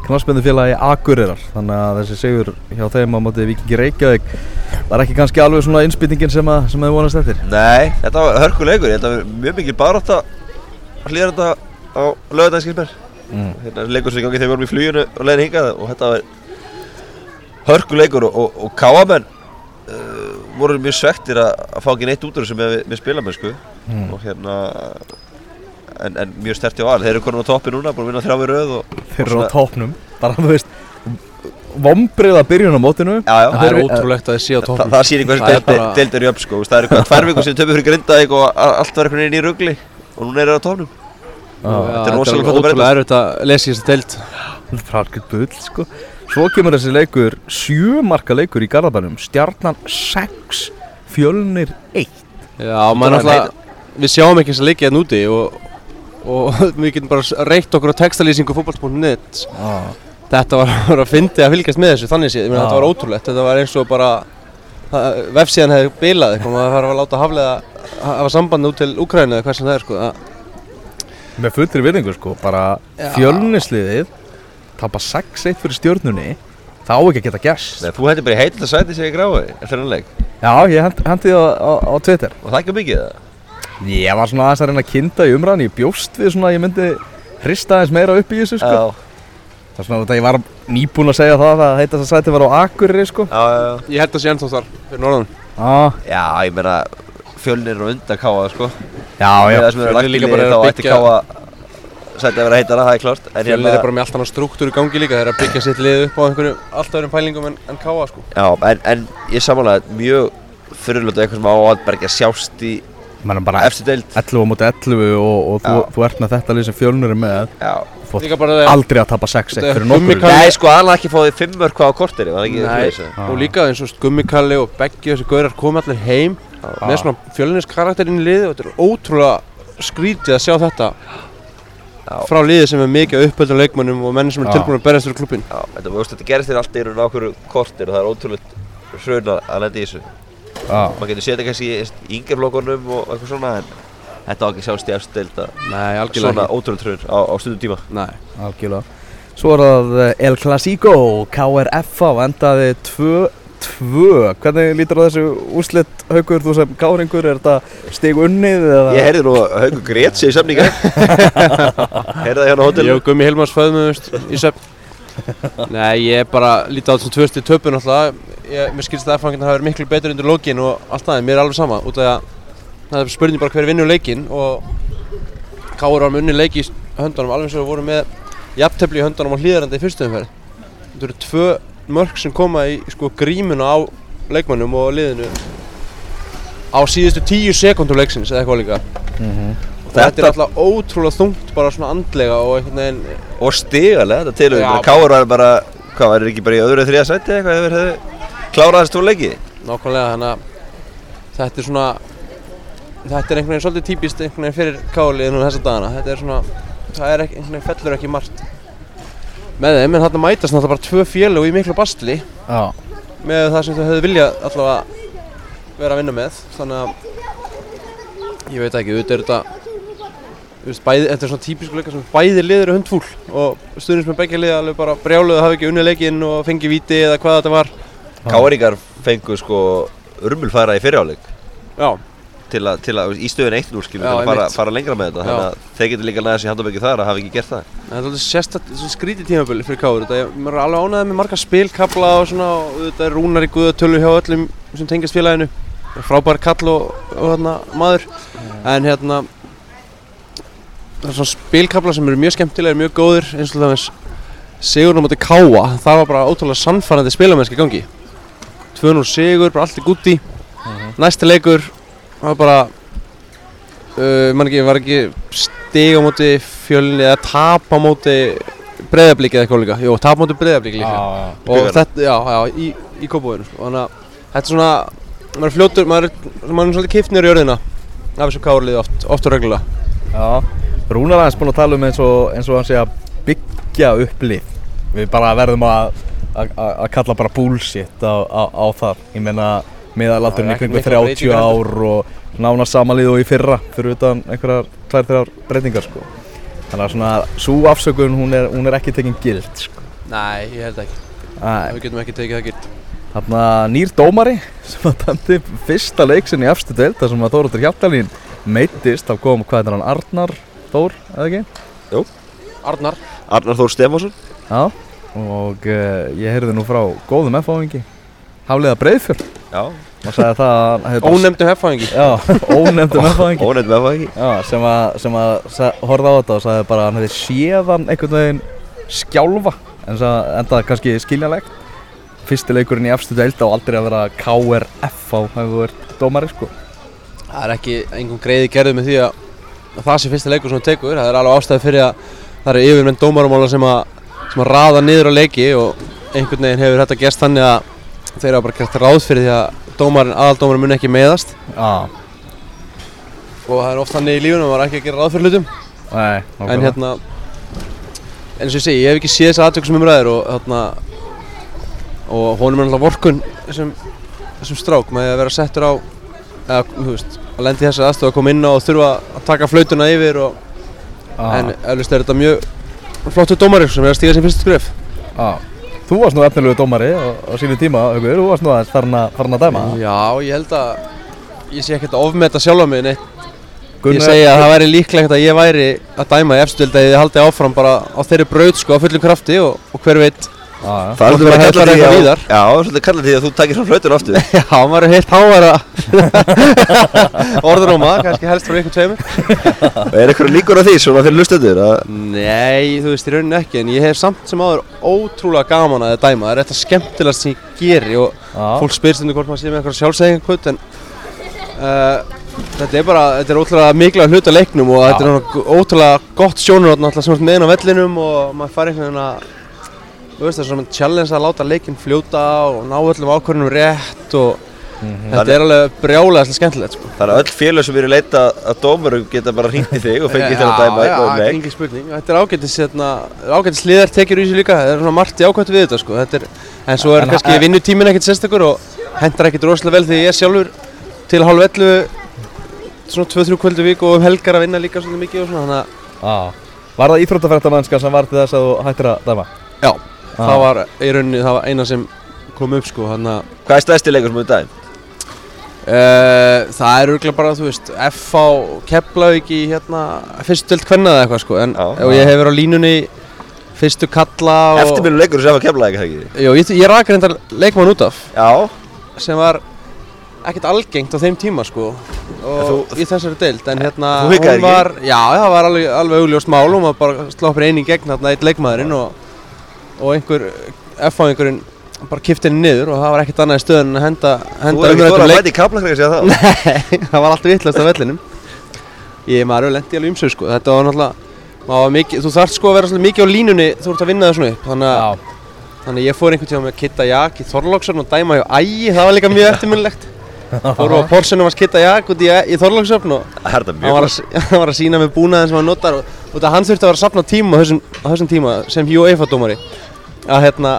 knarspendufélagi Akureyrar. Þannig að þessi sigur hjá þeim á móti Vikingi Reykjavík var ekki kannski alveg svona innspýtingin sem að þið vonast eftir? Nei, þetta var hörkuleikur, þetta var mjög mikil barátta að hlýða þetta á lögadagskilsmer mm. hérna leikur sem gangi þegar við vorum í fluginu og leiðin hingað og þetta var hörkuleikur og, og, og káamenn uh, voru mjög svektir að, að fá ekki neitt út úr þessu með, með spilamennsku. Mm. og hérna en, en mjög sterti á all, þeir eru konum á toppi núna, búin að vinna þrjá við röð og, þeir eru á topnum bara þú veist vombriða byrjun á mótinu. Já, já, Það er ótrúlegt að þið séu á toppnum. það sýnir Það er hversu bara- deildur í upp sko, það eru hvað tvær vikur sem töfum fyrir Grindavík og allt var einhvern veginn í rugli. Og núna er það á Já, þetta er er að ótrúlega erfitt að lesa í þessu deild. Sko svo kemur þessi leikur sjömarka leikur í Garðabænum. Stjarnan 6 fjölnir 1 Já, maður náttúrulega Við sjáum ekki þess að leikja hérna úti og, og við getum bara reykt okkur á textalýsingu fótboll.net ah. Þetta var, að fyndi að fylgjast með þessu þannig séð, Já. þetta var ótrúlegt. Þetta var eins og bara það- vefsíðan hefði bilað eitthvað, maður þarf að láta haflega hafa samband út til Úkrænu eða hvað sem það er sko. Með fullri virðingu sko. Bara fjölnisliðið tapa 6-1 fyrir stjörnunni það á ekki að geta gerst. Nei, þú hætti bara í heitil að sæti sig í grái eftir hann leik. Já ég hendi það á, á, á Twitter. Og það ekki mikið það ég var svona aðeins að reyna að kynna í umræðan ég bjóst við svona að ég myndi hrista aðeins meira upp í þessu sko. Já, það er svona að ég var nýbúinn að segja það að heita þess að sæti var á Akureyri sko. Já, já, já. Ég held að sé ennþá þar fyrir norðan. Já, ég meina fjölnir er á undan káa sko. Já já. Fjölnir líka bara þá að byggja- sæti að vera heitara, það er klart Fjölnir er hérna, bara með allt annað struktúr í gangi líka þeir eru að byggja sitt lið upp á einhverju allt öðrum pælingum en, en káa sko. Já, en, en ég samanlega mjög fyrirlötu eitthvað sem á að bara ekki að sjást í eftir deild. 11 á móti 11 og, og þú, þú ert með þetta lið sem fjölnir er með Já, þú Líka ert bara þegar aldrei að tapa 6-1 Þetta er fyrir nokkur Nei, sko, aðalega ekki fóðið fimm mörg hvað á það eða? og líka eins og Gummikalli og Beggi og þessi gaurar komi allir heim með svona fjölunins karakterinn í liði og þetta er ótrúlega skrítið að sjá þetta. Frá liði sem er mikið uppöldum leikmönnum og menn sem er tilbúin að berjast fyrir klubbin Já, þetta, veist, þetta gerist þér alltaf í raun á okkur kortir og það er ótrúlega hrun að að lenda í þessu. Já. maður getur setja kannski í yngjaflokkunum og eitthvað svona en þetta á ekki að sjást í eftir deild að Nei, algjörlega svona ótrúlega hrun á, á stundum tíma. Nei, Algjörlega. Svo er það El Clasico KRF á endaði 2-2 Hvernig lítur á þessu úrslit haugur þú sem káringur er þetta stig unnið eða? Ég heyrði nú að Haugur grét sig í samninga heyrði það hérna á ég hótelinu og Gummi Hilmars föðumumst í söp Nei, ég er bara lítið á þessum tvösti töpun alltaf ég, Mér skilst að F-fangina hafa verið miklu betur undir lokin og allt það, en mér er alveg sama. Út af að það er spurning bara hver vinnur leikin og Káur var með unni leiki í höndunum alveg eins og við vorum með jafntefli í höndunum á hlýðarandi í fyrstu umferð. Þetta eru tvö mörg sem koma í sko, grímuna á leikmannum og liðinu á síðustu tíu sekundum leiksins eða eitthvað líka. Og þetta, Þetta- er alltaf ótrúlega þungt bara svona andlega og einhvern veginn og stigalega þetta til Já. og Káur var bara hvað var ekki bara í öðru eða þriða sæti eitthvað hefur hefði klárað þessi tvo leiki? Nákvæmlega, þannig að þetta er svona þetta er einhvern veginn svolítið típist einhvern veginn fyrir káliðinu þessa dagana. Þetta er svona, það er ekki, einhvern veginn fellur ekki margt með þeim, en þarna mætast náttúrulega bara tvö félög í miklu bastli Já, með það sem þau hefðu viljað allavega vera að vinna með. Þannig að ég veit ekki, auðvitað er þetta veist, bæði, þetta er svona típisku leika sem bæði liður eru hundfúl og stuðnins með begja liða alveg bara brjáluðu að hafa ekki unnið leikinn og fengi víti eða hvað þetta var. Káringar fengu sko urmulfæra í fyriráleik Já, til að, til að í stöðun eitt núr skilur til að fara, fara lengra með þetta þannig að þeir getur líka næðast í handaböki þar að hafa ekki gert það. Það er alveg svona skrítið tímabili fyrir Káur þetta, maður er alveg ánægð með marga spilkabla og svona og þetta er rúnar í guða tölu hjá öllum sem tengast félaginu. Frábær kall og, og hérna, maður. En hérna það er svona spilkabla sem eru mjög skemmtilegir, mjög góðir eins og það á móti Káa. Það var bara ótrúlega sannfærandi spilamennski gangi. 2-0 Sigur, bara allt í gúti næsti leikur það var bara uh, man ekki, var ekki stig á móti fjölni eða tap á móti breyðablík eða eitthvað líka? Jú, tap á móti breyðablík líka. Og Bikarinn. þetta, já, já, í, í kópavöðinu sko. þannig að þetta er svona maður er fljótur, maður er, maður er svolítið kiftnir í örðina af þessu kárlið oft, oft og reglulega. Já, Rúnar aðeins búinn að tala um eins og, eins og hann segja byggja upp lið. Við bara verðum að, að, að að kalla bara bullshit á, á, á það. Ég meina meðalaldurinn í kringu miklar 30 breytingar ár og nána samalið og í fyrra. Fyrir utan einhverjar tvær þrjár breytingar sko. Þannig að svona, svo afsökun hún er, hún er ekki tekin gild sko. Nei, ég held ekki, Æ, við getum ekki tekið það gilt Þarna nýr dómari sem að dæmdi fyrsta leiksin í efstu deild þar sem að Þóróttur Hjaltalín meittist þá kom, hvað er hann, Arnar Þór, eða ekki? Arnar. Arnar Þór Stefánsson. Já, og uh, ég heyrði nú frá góðum F-áðingi Hafliða Breiðfjörn Já, og sagði það Ónefndum hefðfæðingi Já, ónefnd með það ekki Já, sem að, sem að horfði á þetta og sagði bara að hann hefði séðan einhvern veginn skjálfa en það endaði kannski skiljanlegt. Fyrsti leikurinn í efstu deild á aldrei að vera KRF á hefur verið dómari sko. Það er ekki einhvern greiði gerðu með því að að það sé fyrsti leikur sem hún tekur. Það er alveg ástæði fyrir að það eru yfirmenn dómarumála sem að, sem að raða niður á leiki og einhvern veginn hefur þetta gerst þannig að þeir hafa bara gert ráð fyrir því að dómarin, aðaldómarin mun ekki meðast Já, og það er oft þannig í lífunum að maður ekki að gera ráð fyrir hlutum. Nei, en hérna eins og ég segi, ég hef ekki séð þess aðtöku sem umræðir og hérna og honum er náttúrulega vorkun þessum, þessum strák með að vera settur á eða, þú veist, að lendi þessi aðstöð að koma inn á og þurfa að taka flautuna yfir og, en eflust er þetta mjög flottur dómari sem er að stíga sem fyrst skref. Já, þú varst nú efnilegu dómari á, á sínu tíma, Haukur, þú varst nú aðeins farin að, dæma. Já, ég held að ég sé ekkert að ofmeta sjálfa mig neitt. Gunnar- Ég segi að það væri líklegt að ég væri að dæma í efstöld að ég haldi áfram bara á þeirri braut sko á fullum krafti og, og hver veit Já. Það er svolítið bara að kalla hellar því eitthvað að víðar. Já, svolítið að kalla því að þú takir svona flautur aftur Já, maður er heilt hávara orðuróma, kannski helst frá ykkur tveimur er eitthvað líkur á því svona fyrir lustendur að Nei, þú veist í rauninni ekki en ég hef samt sem áður ótrúlega gaman að það dæma það er þetta skemmtilegast sem ég geri og Já. fólk spyr stundu hvort maður sé með eitthvað sjálfsæðingarkvöld en uh, þetta er bara, þetta er ótrúlega mikla hluta leiknum og þetta er ótrúlega gott sjónur þú veist það er svona challenge að láta leikinn fljóta og ná öllum ákvörðunum rétt og þetta er alveg brjálega skemmtilegt sko. Það er öll félag sem eru leita að dómurum geta bara hringt í þig og fengið til að dæma Já, eitthvað um já, leik engin spurning. Þetta er ágættis, hérna, ágættis liðar tekjur í þessu líka. Það er svona margt jákvæmt við þetta, sko. Þetta er, en svo er En- kannski vinnutíminn ekkert sérstakur og hendar ekkert rosalega vel þegar ég er sjálfur til hálf 11 svona 2-3 kvöldu vík og um helgar að vinna líka svolítið mikið og svona. Þannig að, Já. Var það íþróttafrættamannska sem var til þess að þú hættir að dæma? já, það var í rauninni, það var eina sem kom upp, sko. Þannig að Hvað er stærsti leikur sem þú dæm? Uh, það er örgulega bara, þú veist, F á Keflavík í hérna fyrstu delt kvenna eða eitthvað sko en, Já. og ég hef verið á línunni fyrstu kalla og Eftirminnu leikur sem var kemlaði ekki ekki Jó, ég, ég rak reyndar leikmann út af Já, sem var ekkert algengt á þeim tíma sko og þú- í þessari deild en hérna Þú hikaðir hún var, já, það var alveg, alveg augljóst mál hún var bara sloppur einn í gegn hérna eitt leikmaðurinn og, og einhver F-fáingurinn bara kipti henni niður og það var ekkert annað í stöðun en að henda, þú henda er ekki þóra að leik- mæta í kaplakræk að segja það Nei, það var alltaf vittlust á vellinum. Ég maður hefur lendið alveg umsög sko. Þetta var náttúrulega mikið, Þú þarft sko að vera svolítið mikið á línunni Þú ert að vinna það svona upp. Þannig að, þannig að ég fór einhvern tíma með Kitta Jak í Þorlóksöfn og dæma hjá Ægi Það var líka mjög eftirminnilegt. Fórum á Porsenum að Kitta Jak út í, í Þorlóksöfn og er hann var, að, hann var að sína með búnaðin sem hann notar og, og það hann þurfti að vera að safna tíma á þessum, á þessum tíma sem Hugh Eiffel dómari að hérna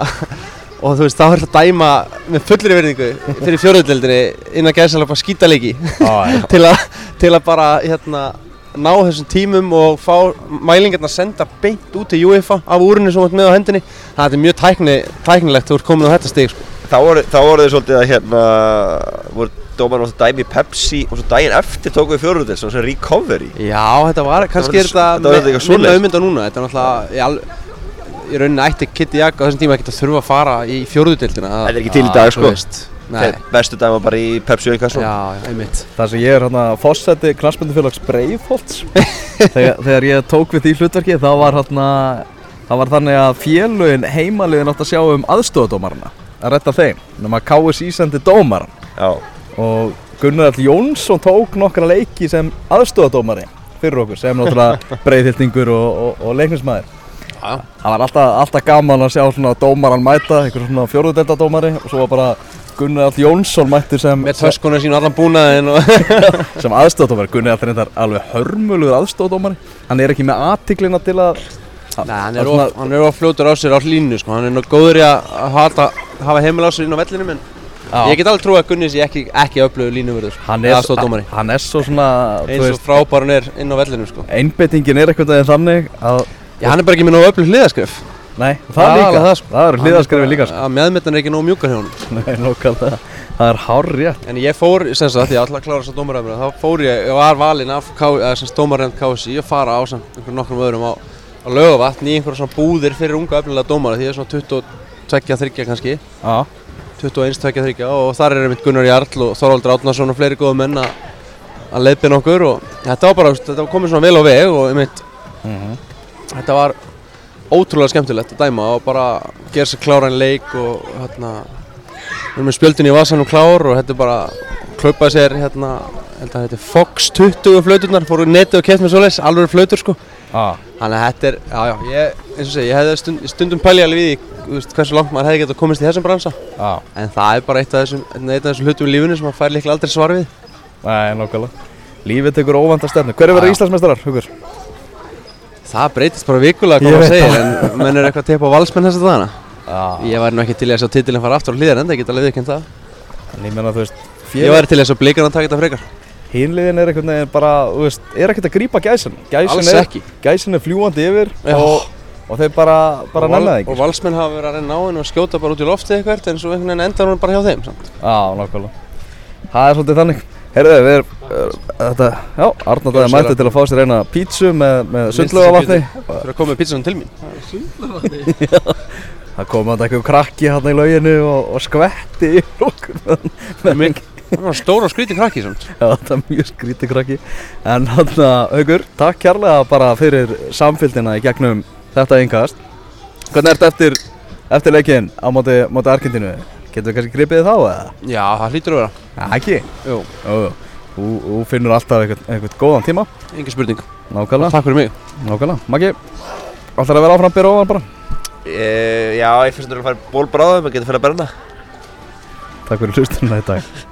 og þú veist þá er þetta dæma með fullri verðingu fyrir fjóruðdeldinni innan gæðsalega bara skítaleiki. Til, til að bara hérna ná þessum tímum og fá mælingarna að senda beint út til UEFA af úrinu sem ert með á hendinni. Það er mjög tækni, tæknilegt þú ert komin á þetta stig sko. Þá voru, þið svolítið að hérna voru dómarinn átt að dæmi Pepsi og svo daginn eftir tóku við fjóruðil svona recovery. Já, þetta var, kannski er þetta- þetta þetta þetta minna ummynda núna. Þetta er náttúrulega, í, rauninni ætti Kitty Jak á þessum tíma ekkert að þurfa að fara í fjórðudeldina Þetta er ekki til í dag, sko. Bestu dæma bara í Pepsi og Inkasso. Já, já, einmitt. Það sem ég er hérna fórseti knastbundufélags Breiðholts. Þegar, þegar ég tók við því hlutverki þá var hérna það var þannig að félögin heimaliðin átt að sjá um aðstofadómarna að retta þeim, nema KSI sendi dómaran Já, og Gunnar All Jónsson tók nokkra leiki sem aðstofadómari fyrir okkur sem náttúrulega breiðhildingur og, og, og leiknismæður Já. Það var alltaf, alltaf gaman að sjá svona dómaran mæta, einhver svona fjóruðdeldadómari og svo var bara Gunnar All Jónsson mættur sem, Með töskunum sín allan búnaðin og sem aðstofadómari Gunnar All reyndar alveg hörmulugur aðstofadómari hann er ekki með aðtiklina til að Nei, hann er, svona- of, hann of fljótur á sér á línu sko. Hann er nú góður í að hata, hafa heimil á sér inn á vellinum En Já. ég get alveg trú að Gunni sé ekki, ekki öflugur línuvörður sko. hann er, hann er svo svona veist, frábæran er inn á vellinum sko. einbeitingin er veginn þannig að Já, hann er bara ekki með nógu öflug hliðaskrif nei, það, Það er líka, það, sko. það eru hliðaskrifi líka sko. Að meðmyndan er ekki nógu mjúkar hjá honum. Nei, nákvæmlega, það er hár rétt. En ég fór, sem sagt, ég ætla að klára þess að dómaröfna Þá fór ég, ég var valinn af sem dómaröfn KSI og fara á samt einhverjum nokkrum öðrum á, á lögavatn í einhverjum svona búðir fyrir unga öfnilega dómara Því ég er svona 22-23 kannski. Já, 21-23 og þar er einmitt Gunnar Jarl og Þorvaldur Átnarsson og fleiri góða menn að að leiðbina okkur og þetta var bara, þetta var komið svona vel á veg og einmitt þetta var ótrúlega skemmtilegt að dæma og bara gera sér kláran leik og hérna við erum með spjöldin í vasanum klár og þetta bara klaupaði sér hérna að þetta er Fox 20 flauturnar fóru netið og keft með svoleiðis, alveg flautur sko já, Þannig að þetta er, já já, ég, eins og segi, ég hefði stund, stundum pælið alveg við því, hversu langt maður hefði getað komist í þessum bransa já, En það er bara eitt af þessum, þessum hlutum í lífinu sem maður fær líklega aldrei svar við. nei, nákvæmlega Lífið tekur óvænta stefnu Hver er verið. Íslandsmeistarar, Hugur? Það breytist bara vikulega hvað maður segir, en menn er eitthvað að teipa á valsmenn þess að dagana. Já, Ég væri nú ekki til að sjá titilinn fara aftur á hlýðar enda, ég get alveg viðkynnt það. en ég menna þú veist Ég væri til að sjá blikarna taka þetta frekar. Hínliðin er einhvern veginn bara, þú veist, er ekkert að grípa gæsin Gæsin er, ekki. Gæsin er fljúandi yfir og, og þeir bara, bara nenni það Og ekki valsmenn hafa verið að renna á hennu og skjóta bara út í loftið eitthvað, en svo einhvern veginn endar hún bara hjá þeim. samt. Já, Það er Heyrðu, við erum, uh, þetta, já, Arnald Góð aðeins mætti til að fá sér eina pítsu með, með sundlögavatni Fyrir að koma með pítsunum til mín. Það kom að eitthvað krakki hann í lauginu og, og skvetti í okkur Það var stóra og skríti krakki samt. Já, þetta er mjög skrítið krakki. En hann að, Haugur, takk kærlega bara fyrir samfylgdina í gegnum þetta yngast Hvernig ertu eftir, eftir leikinn á móti, móti Argentínu? Getur við kannski gripið þið þá eða? Já, það hlýtur að vera. Já, ekki Jú, Jú, jú. Þú, þú finnur alltaf einhvern, einhvern góðan tíma engin spurning. Nákvæmlega, Takk fyrir mig. nákvæmlega Maggi, alltaf að vera áfram byrja ofan bara e, já, ég finnst að það er að fara í ból bráðum, maður getur fyrir að berna Takk fyrir hlustunum í dag